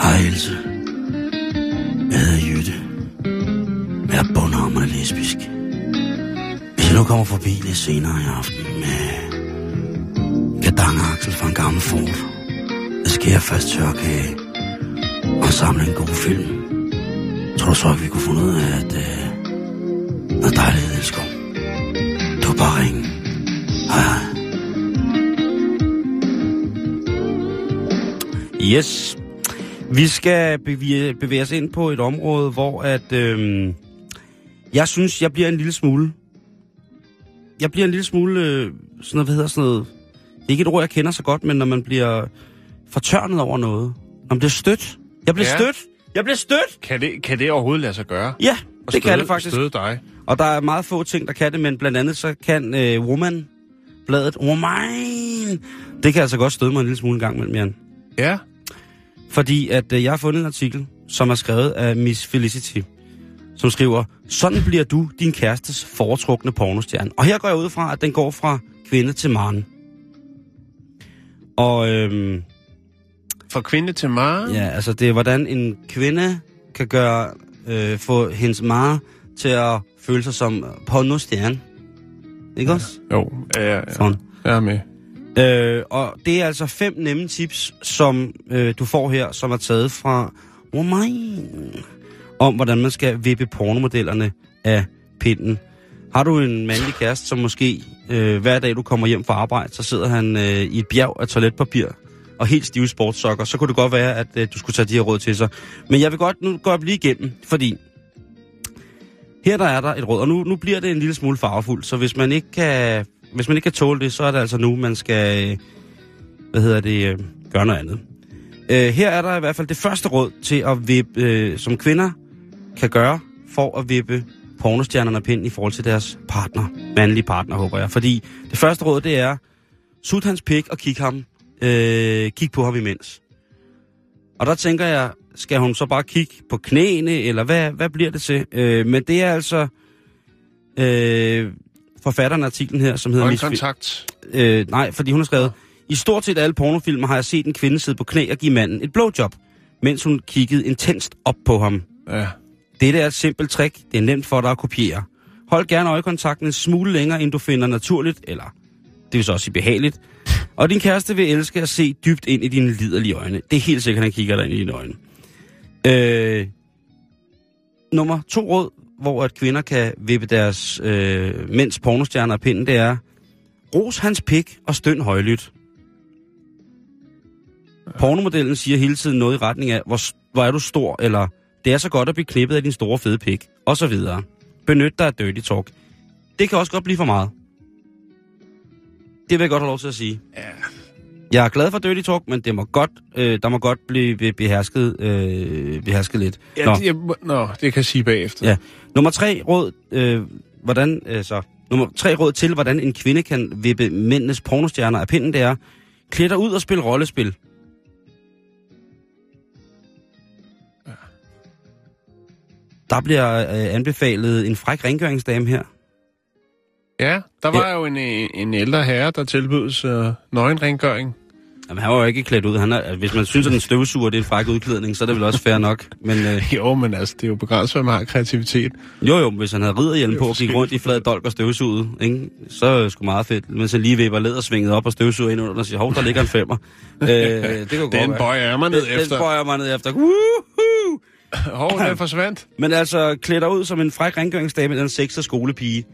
Hej Else. Jeg hedder Jytte. Jeg er bundhammer lesbisk. Hvis nu kommer forbi lidt senere i aften med Aksel fra en gammel Ford, så skal jeg først tørkage og samle en god film. Tror du så, at vi kunne finde ud af, at øh, noget dejligt elsker? Du bare ringe. Hej hej. Yes. Vi skal bevæge, bevæge os ind på et område, hvor at, øhm, jeg synes, jeg bliver en lille smule... Jeg bliver en lille smule... Øh, sådan noget, hvad hedder sådan noget... Det er ikke et ord, jeg kender så godt, men når man bliver fortørnet over noget. Når man bliver stødt. Jeg bliver Ja. stødt. Jeg bliver stødt. Kan det, kan det overhovedet lade sig gøre? Ja, det kan støde- det faktisk. Støde dig? Og der er meget få ting, der kan det, men blandt andet så kan øh, Woman, bladet Woman, det kan altså godt støde mig en lille smule en gang mellem, Jan. Ja. Fordi at øh, jeg har fundet en artikel, som er skrevet af Miss Felicity, som skriver, sådan bliver du din kærestes foretrukne pornostjerne. Og her går jeg ud fra, at den går fra kvinde til mand. Og øhm, Fra kvinde til mar. ja, altså det er, hvordan en kvinde kan gøre, øh, få hendes mar til at føle sig som pornostjerne. Ikke også? Jo, ja, ja, ja. Sådan. Jeg er med. Øh, og det er altså fem nemme tips, som øh, du får her, som er taget fra oh my, om hvordan man skal vippe pornomodellerne af pinden. Har du en mandlig kæreste, som måske øh, hver dag du kommer hjem fra arbejde, så sidder han øh, i et bjerg af toiletpapir og helt stive sportssokker, så kunne det godt være, at øh, du skulle tage de her råd til sig. Men jeg vil godt nu gå lige igennem, fordi her der er der et råd, og nu, nu bliver det en lille smule farvefuldt, så hvis man ikke kan, hvis man ikke kan tåle det, så er det altså nu, man skal, øh, hvad hedder det, øh, gøre noget andet. Øh, her er der i hvert fald det første råd til at vippe, øh, som kvinder kan gøre, for at vippe pornostjernerne pind i forhold til deres partner. Mandlige partner, håber jeg. Fordi det første råd, det er, sut hans pik og kig ham, øh, kig på ham imens. Og der tænker jeg, skal hun så bare kigge på knæene, eller hvad, hvad bliver det til? Øh, men det er altså øh, forfatteren af artiklen her, som hedder... Kontakt. Øh, nej, fordi hun har skrevet, i stort set alle pornofilmer har jeg set en kvinde sidde på knæ og give manden et blowjob, mens hun kiggede intenst op på ham. Ja. Dette er et simpelt trick. Det er nemt for dig at kopiere. Hold gerne øjekontakten en smule længere, end du finder naturligt, eller det vil så også sige behageligt. Og din kæreste vil elske at se dybt ind i dine liderlige øjne. Det er helt sikkert, at han kigger dig ind i dine øjne. Øh, nummer to råd, hvor at kvinder kan vippe deres øh, mænds pornostjerner af pinden, det er, ros hans pik og støn højlydt. Pornomodellen siger hele tiden noget i retning af, hvor, hvor er du stor, eller det er så godt at blive knippet af din store fede pik, og så videre. Benyt dig af dirty talk. Det kan også godt blive for meget. Det vil jeg godt have lov til at sige. Ja. Jeg er glad for dirty talk, men det må godt, øh, der må godt blive behersket, øh, behersket lidt. Ja, Nå. det, jeg, nå, det kan jeg sige bagefter. Ja. Nummer tre råd, øh, hvordan, øh, så, nummer tre råd til, hvordan en kvinde kan vippe mændenes pornostjerner af pinden, det er, klæd dig ud og spil rollespil. Der bliver øh, anbefalet en fræk rengøringsdame her. Ja, der var jo en, en ældre herre, der tilbydes uh, nøgenrengøring. Jamen, han var jo ikke klædt ud. Han er, hvis man synes, at en støvsuger det er en fræk udklædning, så er det vel også fair nok. Men øh, <laughs> Jo, men altså, det er jo begrænset, at man har kreativitet. jo jo, hvis han havde ridderhjelm på og gik rundt i flad dolk og støvsuget, ikke? så er det sgu meget fedt. Men så lige vipper lædersvinget op og støvsuger ind under og siger, hov, der ligger en femmer. <laughs> øh, det godt Den være. bøjer jeg mig ned den, Den efter. bøjer mig ned efter. Woohoo! Hov, den forsvandt. Men altså, klæd dig ud som en fræk rengøringsdame eller en sexet skolepige.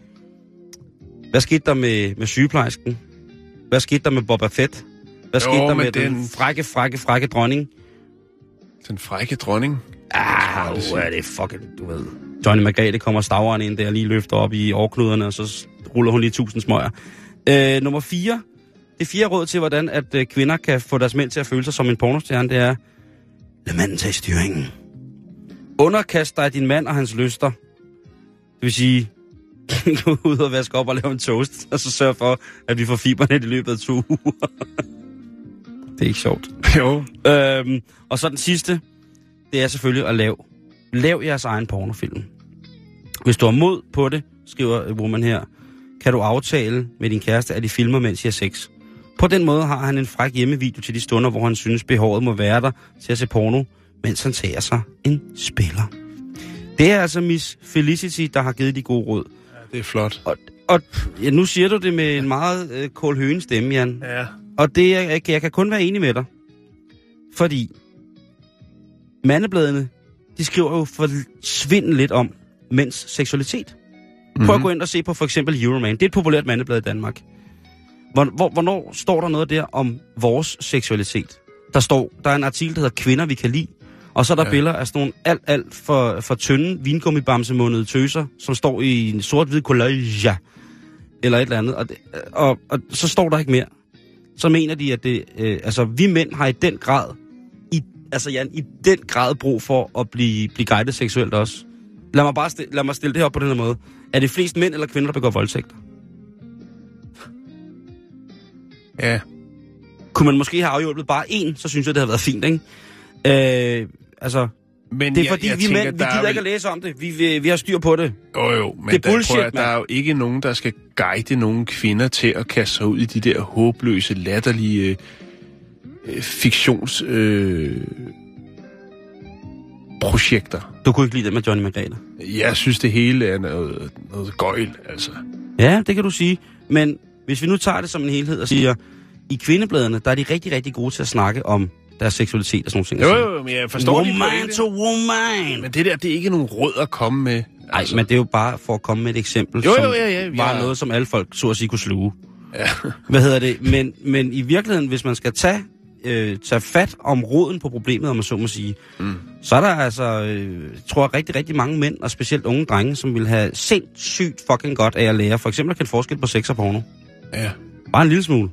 Hvad skete der med, med sygeplejersken? Hvad skete der med Boba Fett? Hvad Jo, skete der med den den- frække, frække, frække dronning? Den frække dronning. Ah, hvor er det fucking, du ved. Johnny Margrethe kommer staveren ind der, lige løfter op i årknuderne, og så ruller hun lige tusind smøger. Øh, nummer 4. Det fjerde råd til, hvordan at øh, kvinder kan få deres mænd til at føle sig som en pornostjerne, det er, lad manden tage styringen. Underkast dig din mand og hans lyster. Det vil sige, <laughs> gå ud og vaske op og lave en toast, og så sørg for, at vi får fiberne i løbet af to uger. <laughs> det er ikke sjovt. Jo. Øhm, og så den sidste, det er selvfølgelig at lave, lav jeres egen pornofilm. Hvis du har mod på det, skriver Woman her, kan du aftale med din kæreste, at I filmer, mens I har sex. På den måde har han en fræk hjemmevideo til de stunder, hvor han synes, behovet må være der til at se porno, mens han tager sig en spiller. Det er altså Miss Felicity, der har givet de gode råd. Det er flot. Og, og ja, nu siger du det med en meget øh, kold høen stemme, Jan. Ja. Og det, er- jeg, jeg kan kun være enig med dig. Fordi mandebladene, de skriver jo for svinden lidt om mænds seksualitet. Prøv Mhm. at gå ind og se på for eksempel Euroman. Det er et populært mandeblad i Danmark. Hvor, hvor, hvornår står der noget der om vores seksualitet? Der står, der er en artikel, der hedder Kvinder, vi kan lide. Og så er der ja. Billeder af sådan nogle alt, alt for, for tynde vingummibamsemundede tøser, som står i en sort-hvid collage eller et eller andet. Og, det, og, og så står der ikke mere. Så mener de, at det, øh, altså, vi mænd har i den grad, i, altså Jan, i den grad brug for at blive, blive guidet seksuelt også. Lad mig bare stille, lad mig stille det her op på den her måde. Er det flest mænd eller kvinder, der begår voldtægter? Ja. Kunne man måske have afhjulpet bare én, så synes jeg, det havde været fint, ikke? Øh, altså, Men det er fordi, vi tænker, mænd, vi der er gider vel- ikke at læse om det. Vi, vi, vi har styr på det. Jo, jo, men Det er der, bullshit, prøv at, der er jo ikke nogen, der skal guide nogle kvinder til at kaste sig ud i de der håbløse, latterlige øh, fiktions... Øh, projekter. Du kunne ikke lide det med Johnny Margrethe. Jeg synes, det hele er noget, noget gøjl, altså. Ja, det kan du sige. Men hvis vi nu tager det som en helhed og siger, i kvindebladene, der er de rigtig, rigtig gode til at snakke om deres seksualitet og sådan nogle ting. Jo, jo, men jeg forstår de Woman pointe. to woman. Men det der, det er ikke nogen råd at komme med. Nej, men det er jo bare for at komme med et eksempel, Jo, som jo, ja, ja, var ja. noget, som alle folk så at sige kunne sluge. Ja. <laughs> Hvad hedder det? Men, men i virkeligheden, hvis man skal tage, øh, tage fat om roden på problemet, om man så må sige, mm. så er der altså, øh, tror jeg, rigtig, rigtig mange mænd, og specielt unge drenge, som vil have sindssygt fucking godt af at lære. For eksempel at kende forskel på sex og porno. Ja. Bare en lille smule.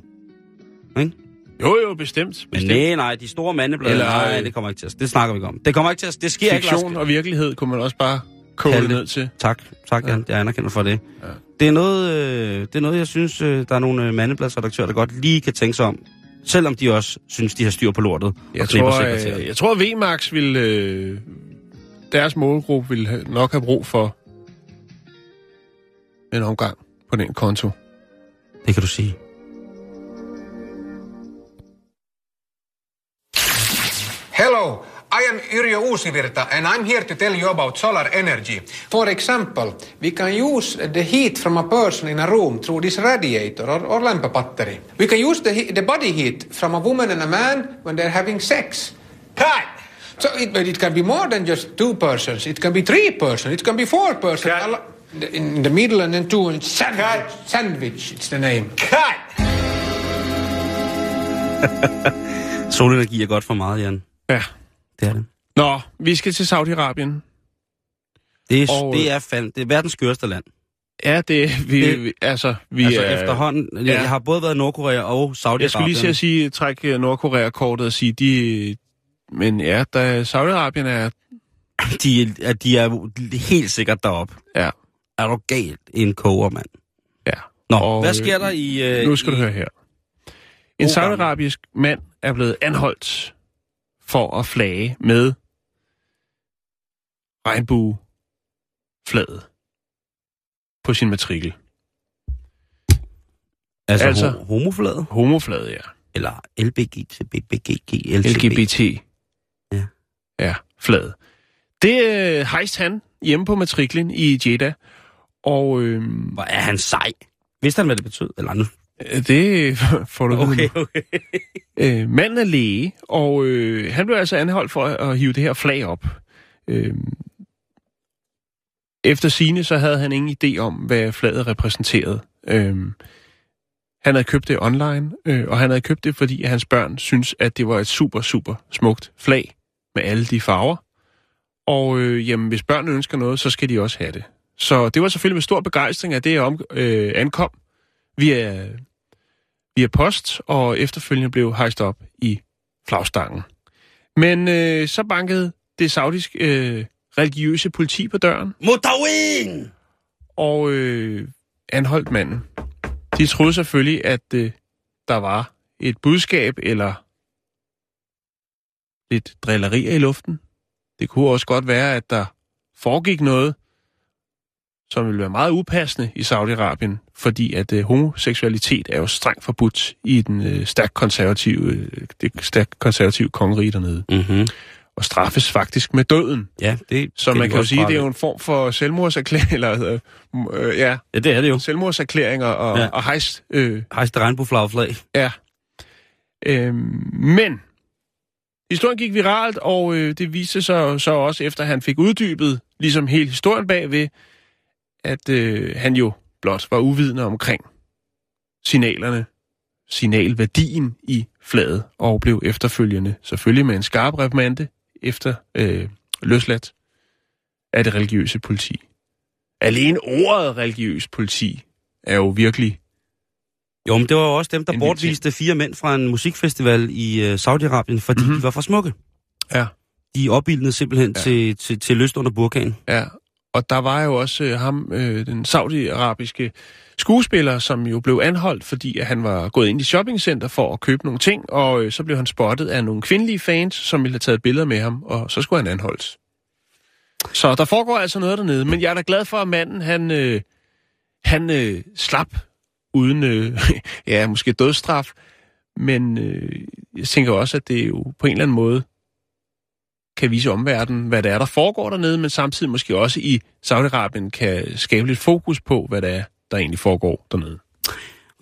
Jo, jo, bestemt. Bestemt. nej, nej, de store mandeblade, Eller, nej, øh, det kommer ikke til at Det snakker vi ikke om. Det kommer ikke til at Det sker ikke, Fiktion og virkelighed kunne man også bare koge ned til. Tak, tak, Jan. Jeg anerkender for det. Ja. Det, er noget, øh, det er noget, jeg synes, øh, der er nogle øh, mandebladsredaktører, der godt lige kan tænke sig om. Selvom de også synes, de har styr på lortet. Jeg tror, øh, jeg tror, VMAX vil... Øh, deres målgruppe vil nok have brug for en omgang på den konto. Det kan du sige. Am Yrjö Uusivirta and I'm here to tell you about solar energy. For example, we can use the heat from a person in a room through this radiator or, or lamp battery. We can use the, the body heat from a woman and a man when they're having sex. Cut! So it, but it can be more than just two persons. It can be three persons. It can be four persons. Cut. In the middle and then two. And sandwich. Sandwich, it's the name. Cut! <laughs> Solenergi er godt for meget, Jan. Ja. Det er det. Nå, vi skal til Saudi-Arabien. Det er, Og- det er, fand, det er verdens skørste land. Ja, det vi, Det- vi altså vi altså er, efterhånden. Jeg, ja. jeg har både været i Nordkorea og Saudi-Arabien. Jeg skulle lige til at sige, trække Nordkorea-kortet og sige, de... Men ja, da Saudi-Arabien er... <coughs> De, er- de er helt sikkert derop. Ja, Er du galt en koger, mand? ja. Nå, Og, hvad sker der i... Øh, Nu skal i, du høre her. En gammel. saudiarabisk mand er blevet anholdt for at flage med regnbueflaget på sin matrikel. Altså, altså- altså homoflaget? Homoflaget, ja. Eller LBGT, BBGG, LGB. LGBT. Ja. Ja, flaget. Det øh, hejste han hjemme på matriklen i Jeddah. Og øh, Hvor er han sej. Vidste han, hvad det betød? Eller nu? Det <laughs> får du Okay, okay. <laughs> Øh, manden er læge, og øh, han blev altså anholdt for at, at hive det her flag op. Øh, efter sine så havde han ingen idé om, hvad flaget repræsenterede. Øh, han havde købt det online, øh, og han havde købt det, fordi hans børn synes, at det var et super, super smukt flag med alle de farver. Og øh, jamen, hvis børnene ønsker noget, så skal de også have det. Så det var selvfølgelig med stor begejstring, at det om, øh, ankom via via post, og efterfølgende blev hejst op i flagstangen. Men øh, så bankede det saudiske øh, religiøse politi på døren, Mutawin! og øh, anholdt manden. De troede selvfølgelig, at øh, der var et budskab eller lidt drillerier i luften. Det kunne også godt være, at der foregik noget, som ville være meget upassende i Saudi-Arabien, fordi at øh, homoseksualitet er jo strengt forbudt i den øh, stærkt konservative, øh, det stærkt konservative kongerige dernede, Mm-hmm. og straffes faktisk med døden. Ja, det Så man kan jo sige, det er jo en form for selvmordserklæring, <laughs> eller øh, øh, ja, Ja, det er det jo. selvmordserklæringer og, Ja. og hejst. Øh, Hejste regnbueflagflag. ja. Øh, men historien gik viralt, og øh, det viste sig så også, efter han fik uddybet ligesom hele historien bagved, at øh, han jo blot var uvidende omkring signalerne, signalværdien i flaget, og blev efterfølgende, selvfølgelig med en skarp reprimande, efter øh, løsladt af det religiøse politi. Alene ordet religiøs politi er jo virkelig Jo, men det var jo også dem, der bortviste fire mænd fra en musikfestival i øh, Saudi-Arabien, fordi Mhm. mm-hmm. de var for smukke. Ja. De opbildede simpelthen Ja. ja. til, til, til lyst under burkanen. Ja, og der var jo også øh, ham, øh, den saudiarabiske skuespiller, som jo blev anholdt, fordi at han var gået ind i shoppingcenter for at købe nogle ting, og øh, så blev han spottet af nogle kvindelige fans, som ville have taget billeder med ham, og så skulle han anholdes. Så der foregår altså noget dernede, men jeg er da glad for, at manden, han, øh, han øh, slap uden, øh, <laughs> ja, måske dødsstraf, men øh, jeg tænker også, at det jo på en eller anden måde kan vise omverdenen, hvad det er, der foregår dernede, men samtidig måske også i Saudi-Arabien kan skabe lidt fokus på, hvad det er, der egentlig foregår dernede.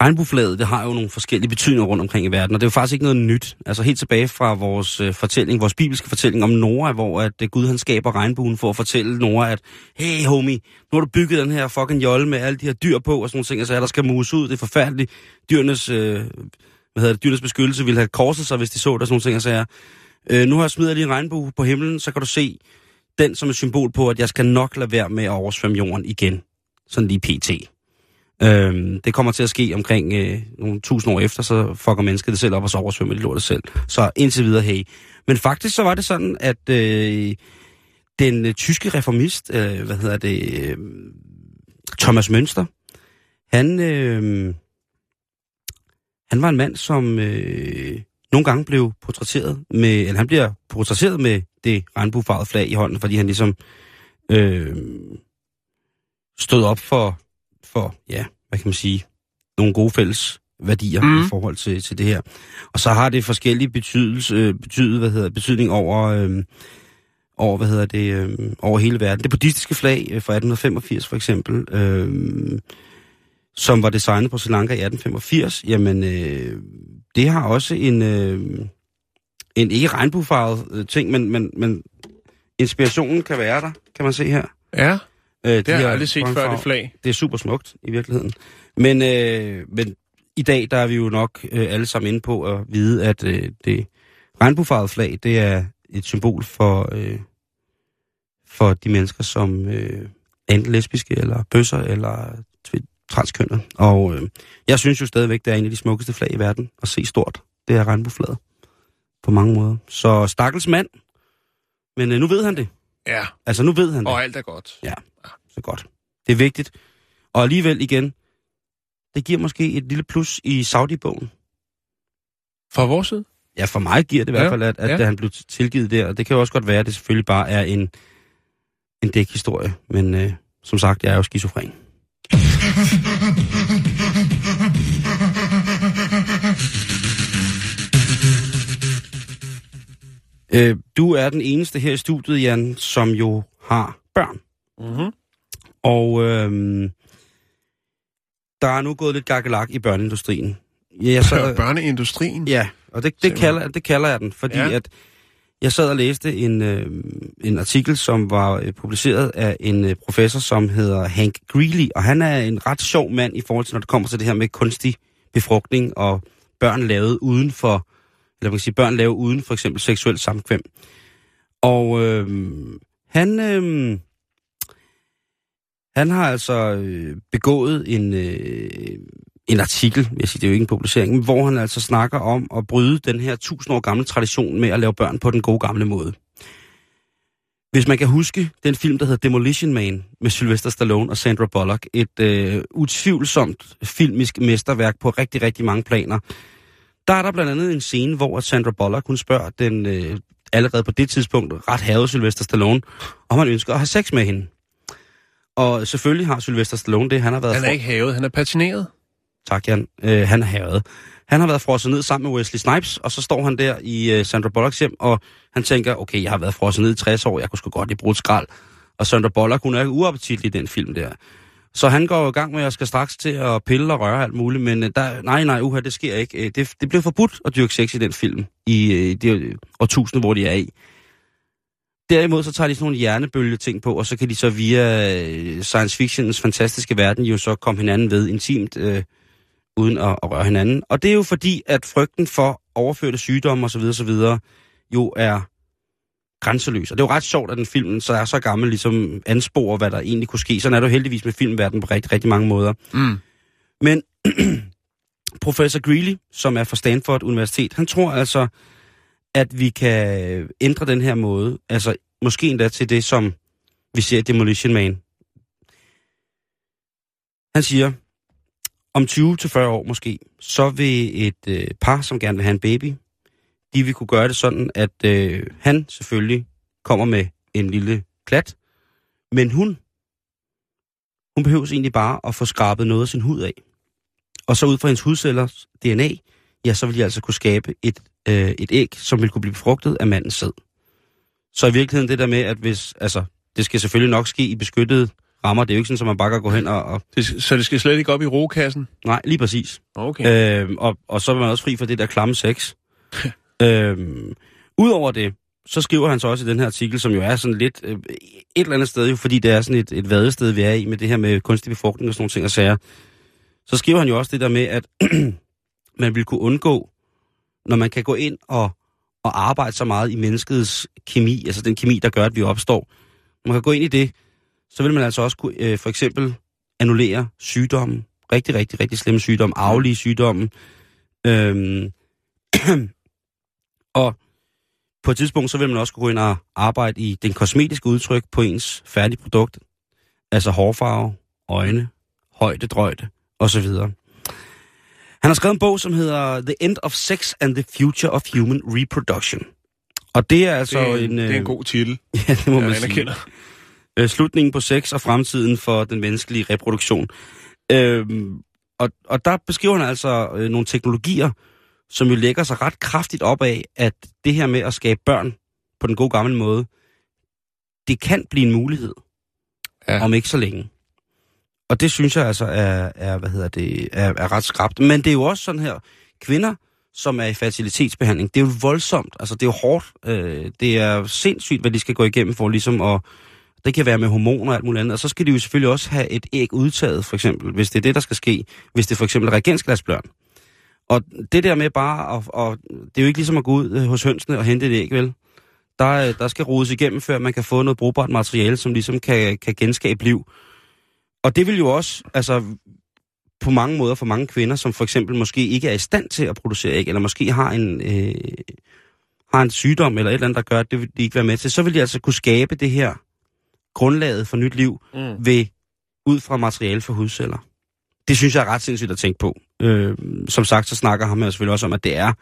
Regnbueflaget, det har jo nogle forskellige betydninger rundt omkring i verden, og det er jo faktisk ikke noget nyt. Altså helt tilbage fra vores øh, fortælling, vores bibelske fortælling om Nora, hvor at øh, Gud han skaber regnbuen for at fortælle Nora, at hey homie, nu har du bygget den her fucking jolle med alle de her dyr på og sådan nogle ting, altså der skal muse ud, det er forfærdeligt. Dyrenes, øh, hvad hedder det, dyrenes beskyttelse ville have korset sig, hvis de så der sådan nogle ting, altså øh, nu har jeg smidt lige en regnbue på himlen, så kan du se den som et symbol på, at jeg skal nok lade være med at oversvømme jorden igen. Sådan lige pt. Øhm, det kommer til at ske omkring øh, nogle tusind år efter, så fucker mennesket det selv op, og så oversvømmer det lortet selv. Så indtil videre, hey. Men faktisk så var det sådan, at øh, den øh, tyske reformist, øh, hvad hedder det, øh, Thomas Mønster, han, øh, han var en mand, som øh, nogle gange blev portrætteret med, eller han bliver portrætteret med det regnbuefarvede flag i hånden, fordi han ligesom øh, stod op for for, ja, hvad kan man sige, nogle gode fælles værdier mm. i forhold til, til det her. Og så har det forskellige betydelse, øh, betydet, hvad hedder, betydning over, øh, over, hvad hedder det, øh, over hele verden. Det buddhistiske flag øh, fra 1885 for eksempel, øh, som var designet på Sri Lanka i 1885, jamen øh, det har også en, øh, en ikke regnbuefarvet øh, ting, men, men, men inspirationen kan være der, kan man se her. Ja. Øh, det har jeg aldrig set før, det flag. Det er super smukt i virkeligheden. Men, øh, men i dag, der er vi jo nok øh, alle sammen inde på at vide, at øh, det regnbuefarvede flag, det er et symbol for, øh, for de mennesker, som øh, er enten lesbiske, eller bøsser, eller transkønnet. Og øh, jeg synes jo stadigvæk, det er en af de smukkeste flag i verden at se stort. Det er regnbueflaget. På mange måder. Så stakkels mand. Men øh, nu ved han det. Ja. Altså nu ved han det. Og alt er godt. Ja så godt. Det er vigtigt. Og alligevel igen, det giver måske et lille plus i Saudi-bogen. Fra vores side? Ja, for mig giver det i ja, hvert fald, at, at ja. han blev tilgivet der. Og det kan jo også godt være, at det selvfølgelig bare er en, en dækhistorie. Men øh, som sagt, jeg er jo skizofren. Øh, du er den eneste her i studiet, Jan, som jo har børn. Mm-hmm. Og øhm, der er nu gået lidt gakkelak i børneindustrien. Ja, så, <laughs> børneindustrien? Ja, og det, det, kalder, det kalder jeg den, fordi ja. at jeg sad og læste en, øh, en artikel, som var øh, publiceret af en øh, professor, som hedder Hank Greeley, og han er en ret sjov mand i forhold til, når det kommer til det her med kunstig befrugtning og børn lavet uden for, eller man kan sige, børn lavet uden for eksempel seksuel samkvem. Og øh, han, øh, han har altså øh, begået en, øh, en artikel, jeg siger, det er jo ikke en publicering, hvor han altså snakker om at bryde den her tusind år gamle tradition med at lave børn på den gode gamle måde. Hvis man kan huske den film, der hedder Demolition Man med Sylvester Stallone og Sandra Bullock, et øh, utvivlsomt filmisk mesterværk på rigtig, rigtig mange planer, der er der blandt andet en scene, hvor Sandra Bullock, hun spørger den øh, allerede på det tidspunkt ret havede Sylvester Stallone, om han ønsker at have sex med hende. Og selvfølgelig har Sylvester Stallone det. Han har været Han er for... ikke havet, han er patineret. Tak, Jan. Øh, han er herret. Han har været frosset ned sammen med Wesley Snipes, og så står han der i øh, Sandra Bullocks hjem, og han tænker, okay, jeg har været frosset ned i 60 år, jeg kunne sgu godt lige bruge et skrald. Og Sandra Bullock, hun er uappetitlig i den film der. Så han går i gang med, at jeg skal straks til at pille og røre alt muligt, men øh, der, nej, nej, uha, det sker ikke. Øh, det, det blev forbudt at dyrke sex i den film, i øh, i det årtusinde, hvor de er i. Derimod så tager de sådan nogle hjernebølge ting på, og så kan de så via science fictions fantastiske verden jo så komme hinanden ved intimt, øh, uden at, at røre hinanden. Og det er jo fordi, at frygten for overførte sygdomme osv. osv. jo er grænseløs. Og det er jo ret sjovt, at den film så er så gammel, ligesom ansporer, hvad der egentlig kunne ske. Sådan er det jo heldigvis med filmverdenen på rigtig, rigtig mange måder. Mm. Men <clears throat> professor Greeley, som er fra Stanford Universitet, han tror altså, at vi kan ændre den her måde, altså måske endda til det, som vi ser Demolition Man. Han siger, om 20-40 år måske, så vil et øh, par, som gerne vil have en baby, de vil kunne gøre det sådan, at øh, han selvfølgelig kommer med en lille klat, men hun, hun behøver egentlig bare at få skrabet noget af sin hud af. Og så ud fra hendes hudcellers DNA, ja, så vil de altså kunne skabe et, øh, et æg, som vil kunne blive befrugtet af mandens sæd. Så i virkeligheden det der med, at hvis, altså, det skal selvfølgelig nok ske i beskyttede rammer, det er jo ikke sådan, at man bare kan gå hen og... og Det, så det skal slet ikke op i rokassen? nej, lige præcis. Okay. Øhm, og, og så er man også fri for det der klamme sex. <laughs> øhm, Udover det, så skriver han så også i den her artikel, som jo er sådan lidt øh, et eller andet sted, jo, fordi det er sådan et, et vadested, vi er i med det her med kunstig befrugtning og sådan nogle ting og sager. Så skriver han jo også det der med, at <clears throat> man vil kunne undgå, når man kan gå ind og, og arbejde så meget i menneskets kemi, altså den kemi, der gør, at vi opstår. Man kan gå ind i det, så vil man altså også kunne øh, for eksempel annullere sygdomme, rigtig, rigtig, rigtig slemme sygdomme, arvelige sygdomme. Øhm, <clears throat> og på et tidspunkt, så vil man også kunne gå ind og arbejde i den kosmetiske udtryk på ens færdige produkt. Altså hårfarve, øjne, højde, drøjde osv. Han har skrevet en bog, som hedder The End of Sex and the Future of Human Reproduction. Og det er altså det, er, en... det er en øh, god titel, <laughs> Ja, det må man jeg sige. Øh, slutningen på sex og fremtiden for den menneskelige reproduktion. Øhm, og, og der beskriver han altså øh, nogle teknologier, som jo lægger sig ret kraftigt op af, at det her med at skabe børn på den gode gamle måde, det kan blive en mulighed. Ja. Om ikke så længe. Og det synes jeg altså er, er hvad hedder det, er, er ret skrabt. Men det er jo også sådan her, kvinder, som er i fertilitetsbehandling, det er jo voldsomt. Altså, det er jo hårdt. Øh, det er sindssygt, hvad de skal gå igennem for ligesom at... Det kan være med hormoner og alt muligt andet. Og så skal de jo selvfølgelig også have et æg udtaget, for eksempel, hvis det er det, der skal ske. Hvis det for eksempel er reagensglasbørn. Og det der med bare at... Og, det er jo ikke ligesom at gå ud øh, hos hønsene og hente et æg, vel? Der, øh, der skal rodes igennem, før man kan få noget brugbart materiale, som ligesom kan, kan genskabe liv. Og det vil jo også, altså på mange måder for mange kvinder, som for eksempel måske ikke er i stand til at producere æg, eller måske har en, øh, har en sygdom eller et eller andet, der gør, at det vil de ikke være med til, så vil de altså kunne skabe det her grundlaget for nyt liv Mm. ved, ud fra materiale for hudceller. Det synes jeg er ret sindssygt at tænke på. Øh, som sagt, så snakker ham her selvfølgelig også om, at det er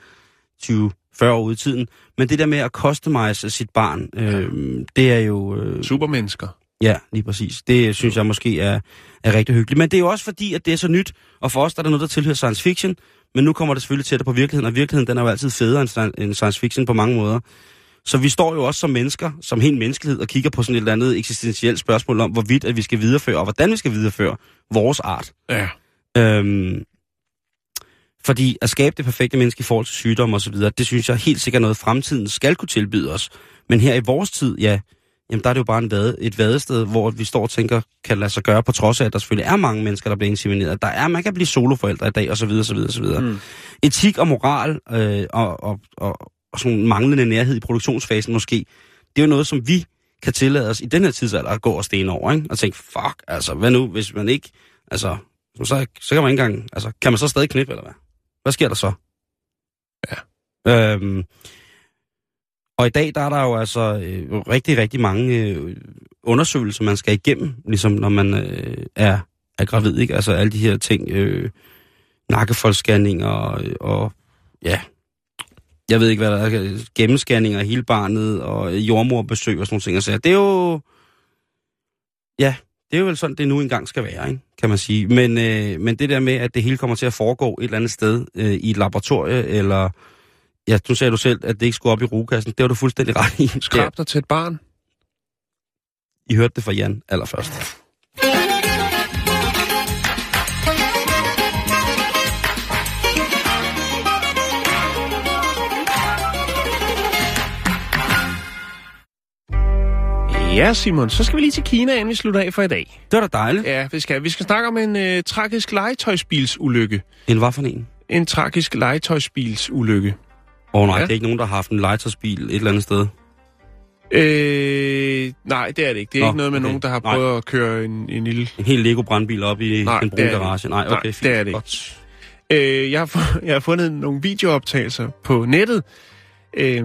20-40 år ude i tiden. Men det der med at customize sit barn, øh, det er jo... Øh, Supermennesker. Ja, lige præcis. Det synes jeg måske er, er rigtig hyggeligt. Men det er jo også fordi, at det er så nyt, og for os der er der noget, der tilhører science fiction, men nu kommer det selvfølgelig tættere på virkeligheden, og virkeligheden den er jo altid federe end science fiction på mange måder. Så vi står jo også som mennesker, som helt menneskelighed, og kigger på sådan et eller andet eksistentielt spørgsmål om, hvorvidt at vi skal videreføre, og hvordan vi skal videreføre vores art. Ja. Øhm, fordi at skabe det perfekte menneske i forhold til sygdom og så videre, det synes jeg helt sikkert er noget, fremtiden skal kunne tilbyde os. Men her i vores tid, ja, jamen der er det jo bare en vade, et vadested, hvor vi står og tænker, kan lade sig gøre, på trods af, at der selvfølgelig er mange mennesker, der bliver insemineret. Der er, man kan blive soloforældre i dag, og så videre, så videre, så videre. Mm. Etik og moral, øh, og, og, og, og sådan en manglende nærhed i produktionsfasen måske, det er jo noget, som vi kan tillade os i den her tidsalder at gå og stene over, ikke? Og tænke, fuck, altså, hvad nu, hvis man ikke, altså, så, så kan man ikke engang, altså, kan man så stadig knippe, eller hvad? Hvad sker der så? Ja. Øhm, og i dag, der er der jo altså øh, rigtig, rigtig mange øh, undersøgelser, man skal igennem, ligesom når man øh, er, er gravid, ikke? Altså alle de her ting, øh, nakkefoldsscanninger og, og ja, jeg ved ikke, hvad der er, gennemscanninger af hele barnet og jordmorbesøg og sådan nogle ting. Så det er jo, ja, det er jo vel sådan, det nu engang skal være, ikke? kan man sige. Men, øh, men det der med, at det hele kommer til at foregå et eller andet sted øh, i et laboratorie, eller, ja, nu sagde du selv, at det ikke skulle op i rugekassen, det var du fuldstændig ret i. Skrab dig til et barn. I hørte det fra Jan allerførst. Ja, Simon, så skal vi lige til Kina, inden vi slutter af for i dag. Det var da dejligt. Ja, vi skal. Vi skal snakke om en øh, tragisk legetøjsbilsulykke. En hvad for en? En tragisk legetøjsbilsulykke. Åh oh, nej, Ja. det er ikke nogen, der har haft en legetøjsbil et eller andet sted. Øh, nej, det er det ikke. Det er Nå, ikke noget med okay. nogen, der har Nej. prøvet at køre en, en lille... En helt Lego-brandbil op i Nej, en brun garage. Nej, Nej, okay, fint. det er det ikke. Godt. Øh, jeg, har, fu- <laughs> jeg har fundet nogle videooptagelser på nettet, øh,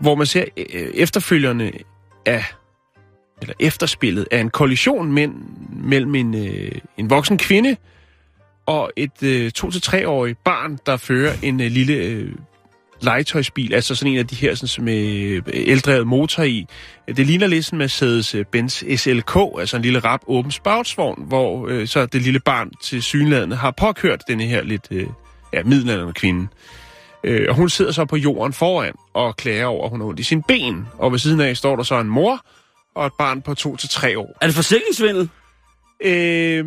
hvor man ser øh, efterfølgerne af, eller efterspillet af en kollision men, mellem en, øh, en voksen kvinde og et øh, to til tre årig barn, der fører en øh, lille øh, legetøjsbil, altså sådan en af de her sådan, med øh, eldrevet motor i. Det ligner lidt sådan Mercedes-Benz øh, SLK, altså en lille rap åben spoutsvogn, hvor øh, så det lille barn til synlædende har påkørt denne her lidt øh, ja, middelalderne kvinde. Øh, og hun sidder så på jorden foran og klager over, at hun har ondt i sin ben. Og ved siden af står der så en mor og et barn på to til tre år. Er det forsikringsvindel? Øh,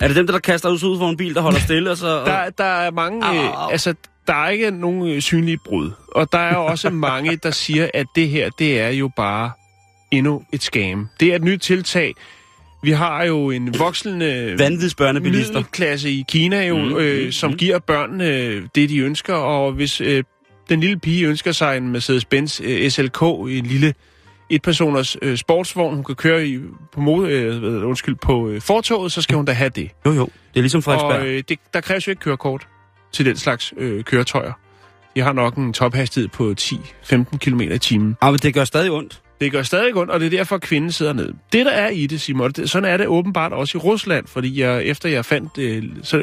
Er det dem, der, der kaster ud ud for en bil, der holder stille? Og så, og... <laughs> der, der er mange... Au, Øh, au, altså, der er ikke nogen øh, synlige brud. Og der er også <laughs> mange, der siger, at det her, det er jo bare endnu et scam. Det er et nyt tiltag. Vi har jo en voksende Vanvidsbørnebilister. middelklasse i Kina, jo, Mm, mm, mm, øh, som mm. giver børnene øh, det, de ønsker. Og hvis øh, den lille pige ønsker sig en Mercedes-Benz øh, SLK, en lille etpersoners øh, sportsvogn, hun kan køre i, på, mod, øh, undskyld, på øh, fortoget, så skal hun da have det. Jo, jo. Det er ligesom Frederiksberg. Og øh, det, der kræves jo ikke kørekort til den slags øh, køretøjer. De har nok en tophastighed på 10-15 km i timen. Ah, men det gør stadig ondt. Det gør stadig ondt, og det er derfor, at kvinden sidder ned. Det, der er i det, Simon, det, sådan er det åbenbart også i Rusland, fordi jeg, efter jeg fandt, øh, så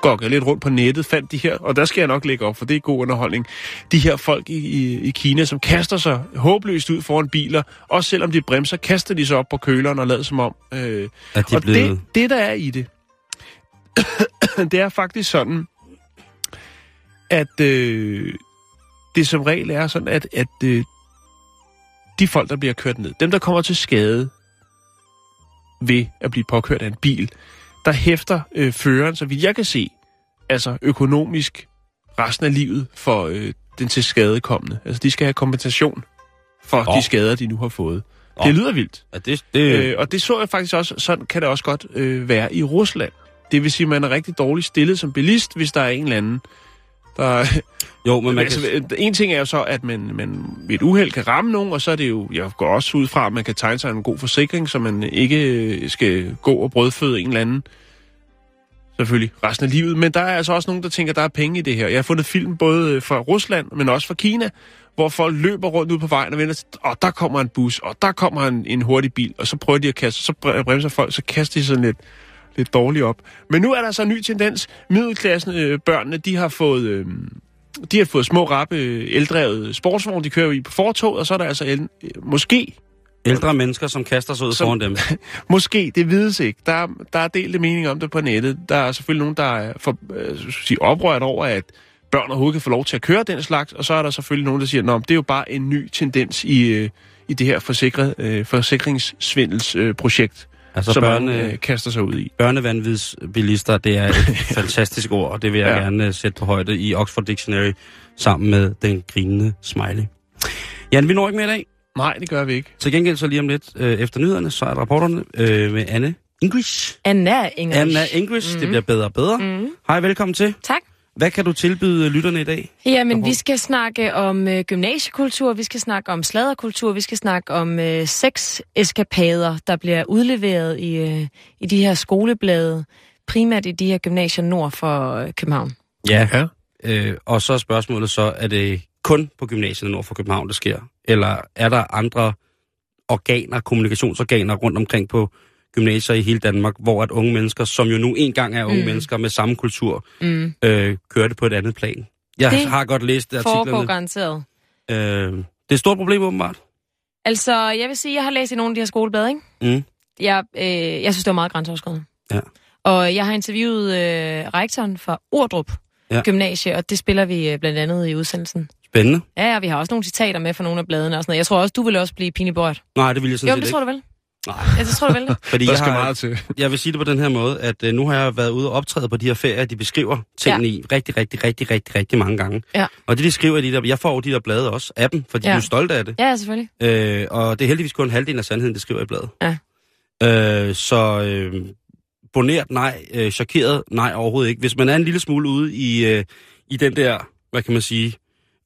går jeg lidt rundt på nettet, fandt de her, og der skal jeg nok lægge op, for det er god underholdning, de her folk i, i, i Kina, som kaster sig håbløst ud foran biler, også selvom de bremser, kaster de sig op på køleren og lader som om, øh, At de er og blevet... det, det, der er i det, <coughs> det er faktisk sådan, at øh, det som regel er sådan, at, at øh, de folk, der bliver kørt ned, dem, der kommer til skade ved at blive påkørt af en bil, der hæfter øh, føreren, så vidt jeg kan se, altså økonomisk resten af livet for øh, den til skadekommende. Altså, de skal have kompensation for oh. de skader, de nu har fået. Oh. Det lyder vildt. Ja, det, det, Øh, og det så jeg faktisk også, sådan kan det også godt øh, være i Rusland. Det vil sige, at man er rigtig dårligt stillet som bilist, hvis der er en eller anden, der... jo, men <laughs> man altså, kan... En ting er jo så, at man, man ved et uheld kan ramme nogen, og så er det jo, jeg går også ud fra, at man kan tegne sig en god forsikring, så man ikke øh, skal gå og brødføde en eller anden selvfølgelig resten af livet. Men der er altså også nogen, der tænker, at der er penge i det her. Jeg har fundet film både øh, fra Rusland, men også fra Kina, hvor folk løber rundt ud på vejen og vender, til- og der kommer en bus, og der kommer en, en hurtig bil, og så prøver de at kaste, så bre- bremser folk, så kaster de sådan lidt, lidt dårligt op. Men nu er der så en ny tendens. Middelklassen, øh, børnene, de har fået... Øh, de har fået små, rappe, øh, eldrevet sportsvogne, de kører i på fortoget, og så er der altså el, øh, måske, Ældre mennesker, som kaster sig ud Som- foran dem. <laughs> måske, det vides ikke. Der, er- der er delte meninger om det på nettet. Der er selvfølgelig nogen, der er for, øh, sige, oprørt over, at børn overhovedet kan få lov til at køre den slags, og så er der selvfølgelig nogen, der siger, at det er jo bare en ny tendens i, øh, i det her forsikret, øh, forsikringssvindelsprojekt, øh, projekt, Altså som børne, man øh, kaster sig ud i. børnevanvidsbilister, det er et <laughs> fantastisk ord, og det vil jeg Ja. gerne øh, sætte på højde i Oxford Dictionary sammen med den grinende smiley. Jan, vi når ikke mere i dag. Nej, det gør vi ikke. Til gengæld så lige om lidt øh, efter nyhederne, så er der rapporterne øh, med Anne English. Anna English. Anna English, mm. det bliver bedre og bedre. Mm. Hej, velkommen til. Tak. Hvad kan du tilbyde lytterne i dag? Jamen, vi skal snakke om øh, gymnasiekultur, vi skal snakke om sladderkultur, vi skal snakke om øh, sexeskapader, der bliver udleveret i, øh, i de her skoleblade, primært i de her gymnasier nord for øh, København. Ja. Ja. Øh, og så er spørgsmålet så, er det kun på gymnasiet nord for København, det sker? Eller er der andre organer, kommunikationsorganer rundt omkring på gymnasier i hele Danmark, hvor at unge mennesker, som jo nu engang er unge mm. Mennesker med samme kultur, Mm. øh, kører det på et andet plan? Jeg Det har godt læst Foregår artiklerne. garanteret. Øh, det er et stort problem åbenbart. Altså, jeg vil sige, jeg har læst i nogle af de her skoleblade, ikke? Mm. Jeg, øh, jeg synes, det var meget grænseoverskridende. Ja. Og jeg har interviewet øh, rektoren fra Ordrup Ja. ja. Gymnasie, og det spiller vi øh, blandt andet i udsendelsen. Spændende. Ja, og vi har også nogle citater med fra nogle af bladene og sådan noget. Jeg tror også, du vil også blive pinligt Nej, det vil jeg sådan Jo, set det ikke. tror du vel? Nej. Det tror du vel det? <laughs> Fordi Der jeg, skal har, meget til. <laughs> jeg vil sige det på den her måde, at øh, nu har jeg været ude og optræde på de her ferier, de beskriver tingene ja. i rigtig, rigtig, rigtig, rigtig, rigtig mange gange. Ja. Og det, de skriver i de der, jeg får jo de der blade også af dem, fordi ja. De er stolte af det. Ja, selvfølgelig. Øh, og det er heldigvis kun halvdelen af sandheden, det skriver i bladet. Ja. Øh, så øh, boneret nej, øh, chokeret nej overhovedet ikke. Hvis man er en lille smule ude i, øh, i den der, hvad kan man sige,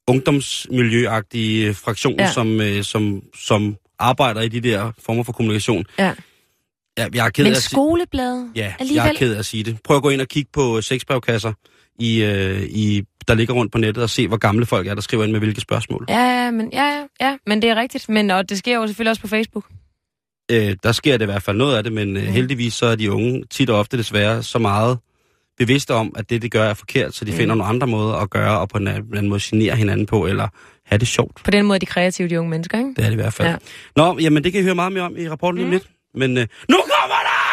ungdomsmiljøagtige fraktion, ja. Ja. som, øh, som, som arbejder i de der former for kommunikation. Ja. Ja, jeg er ked Men af skolebladet ja, jeg alligevel. er ked af at sige det. Prøv at gå ind og kigge på sexbrevkasser, i, øh, i, der ligger rundt på nettet, og se, hvor gamle folk er, der skriver ind med hvilke spørgsmål. Ja, ja, men, ja, ja, men det er rigtigt. Men og det sker jo selvfølgelig også på Facebook. Øh, der sker det i hvert fald noget af det, men øh, heldigvis så er de unge tit og ofte desværre så meget bevidste om, at det, de gør, er forkert, så de Mm. finder nogle andre måder at gøre, og på en anden måde genere hinanden på, eller have det sjovt. På den måde er de kreative, de unge mennesker, ikke? Det er det i hvert fald. Ja. Nå, jamen det kan I høre meget mere om i rapporten om lidt. Men øh, nu kommer der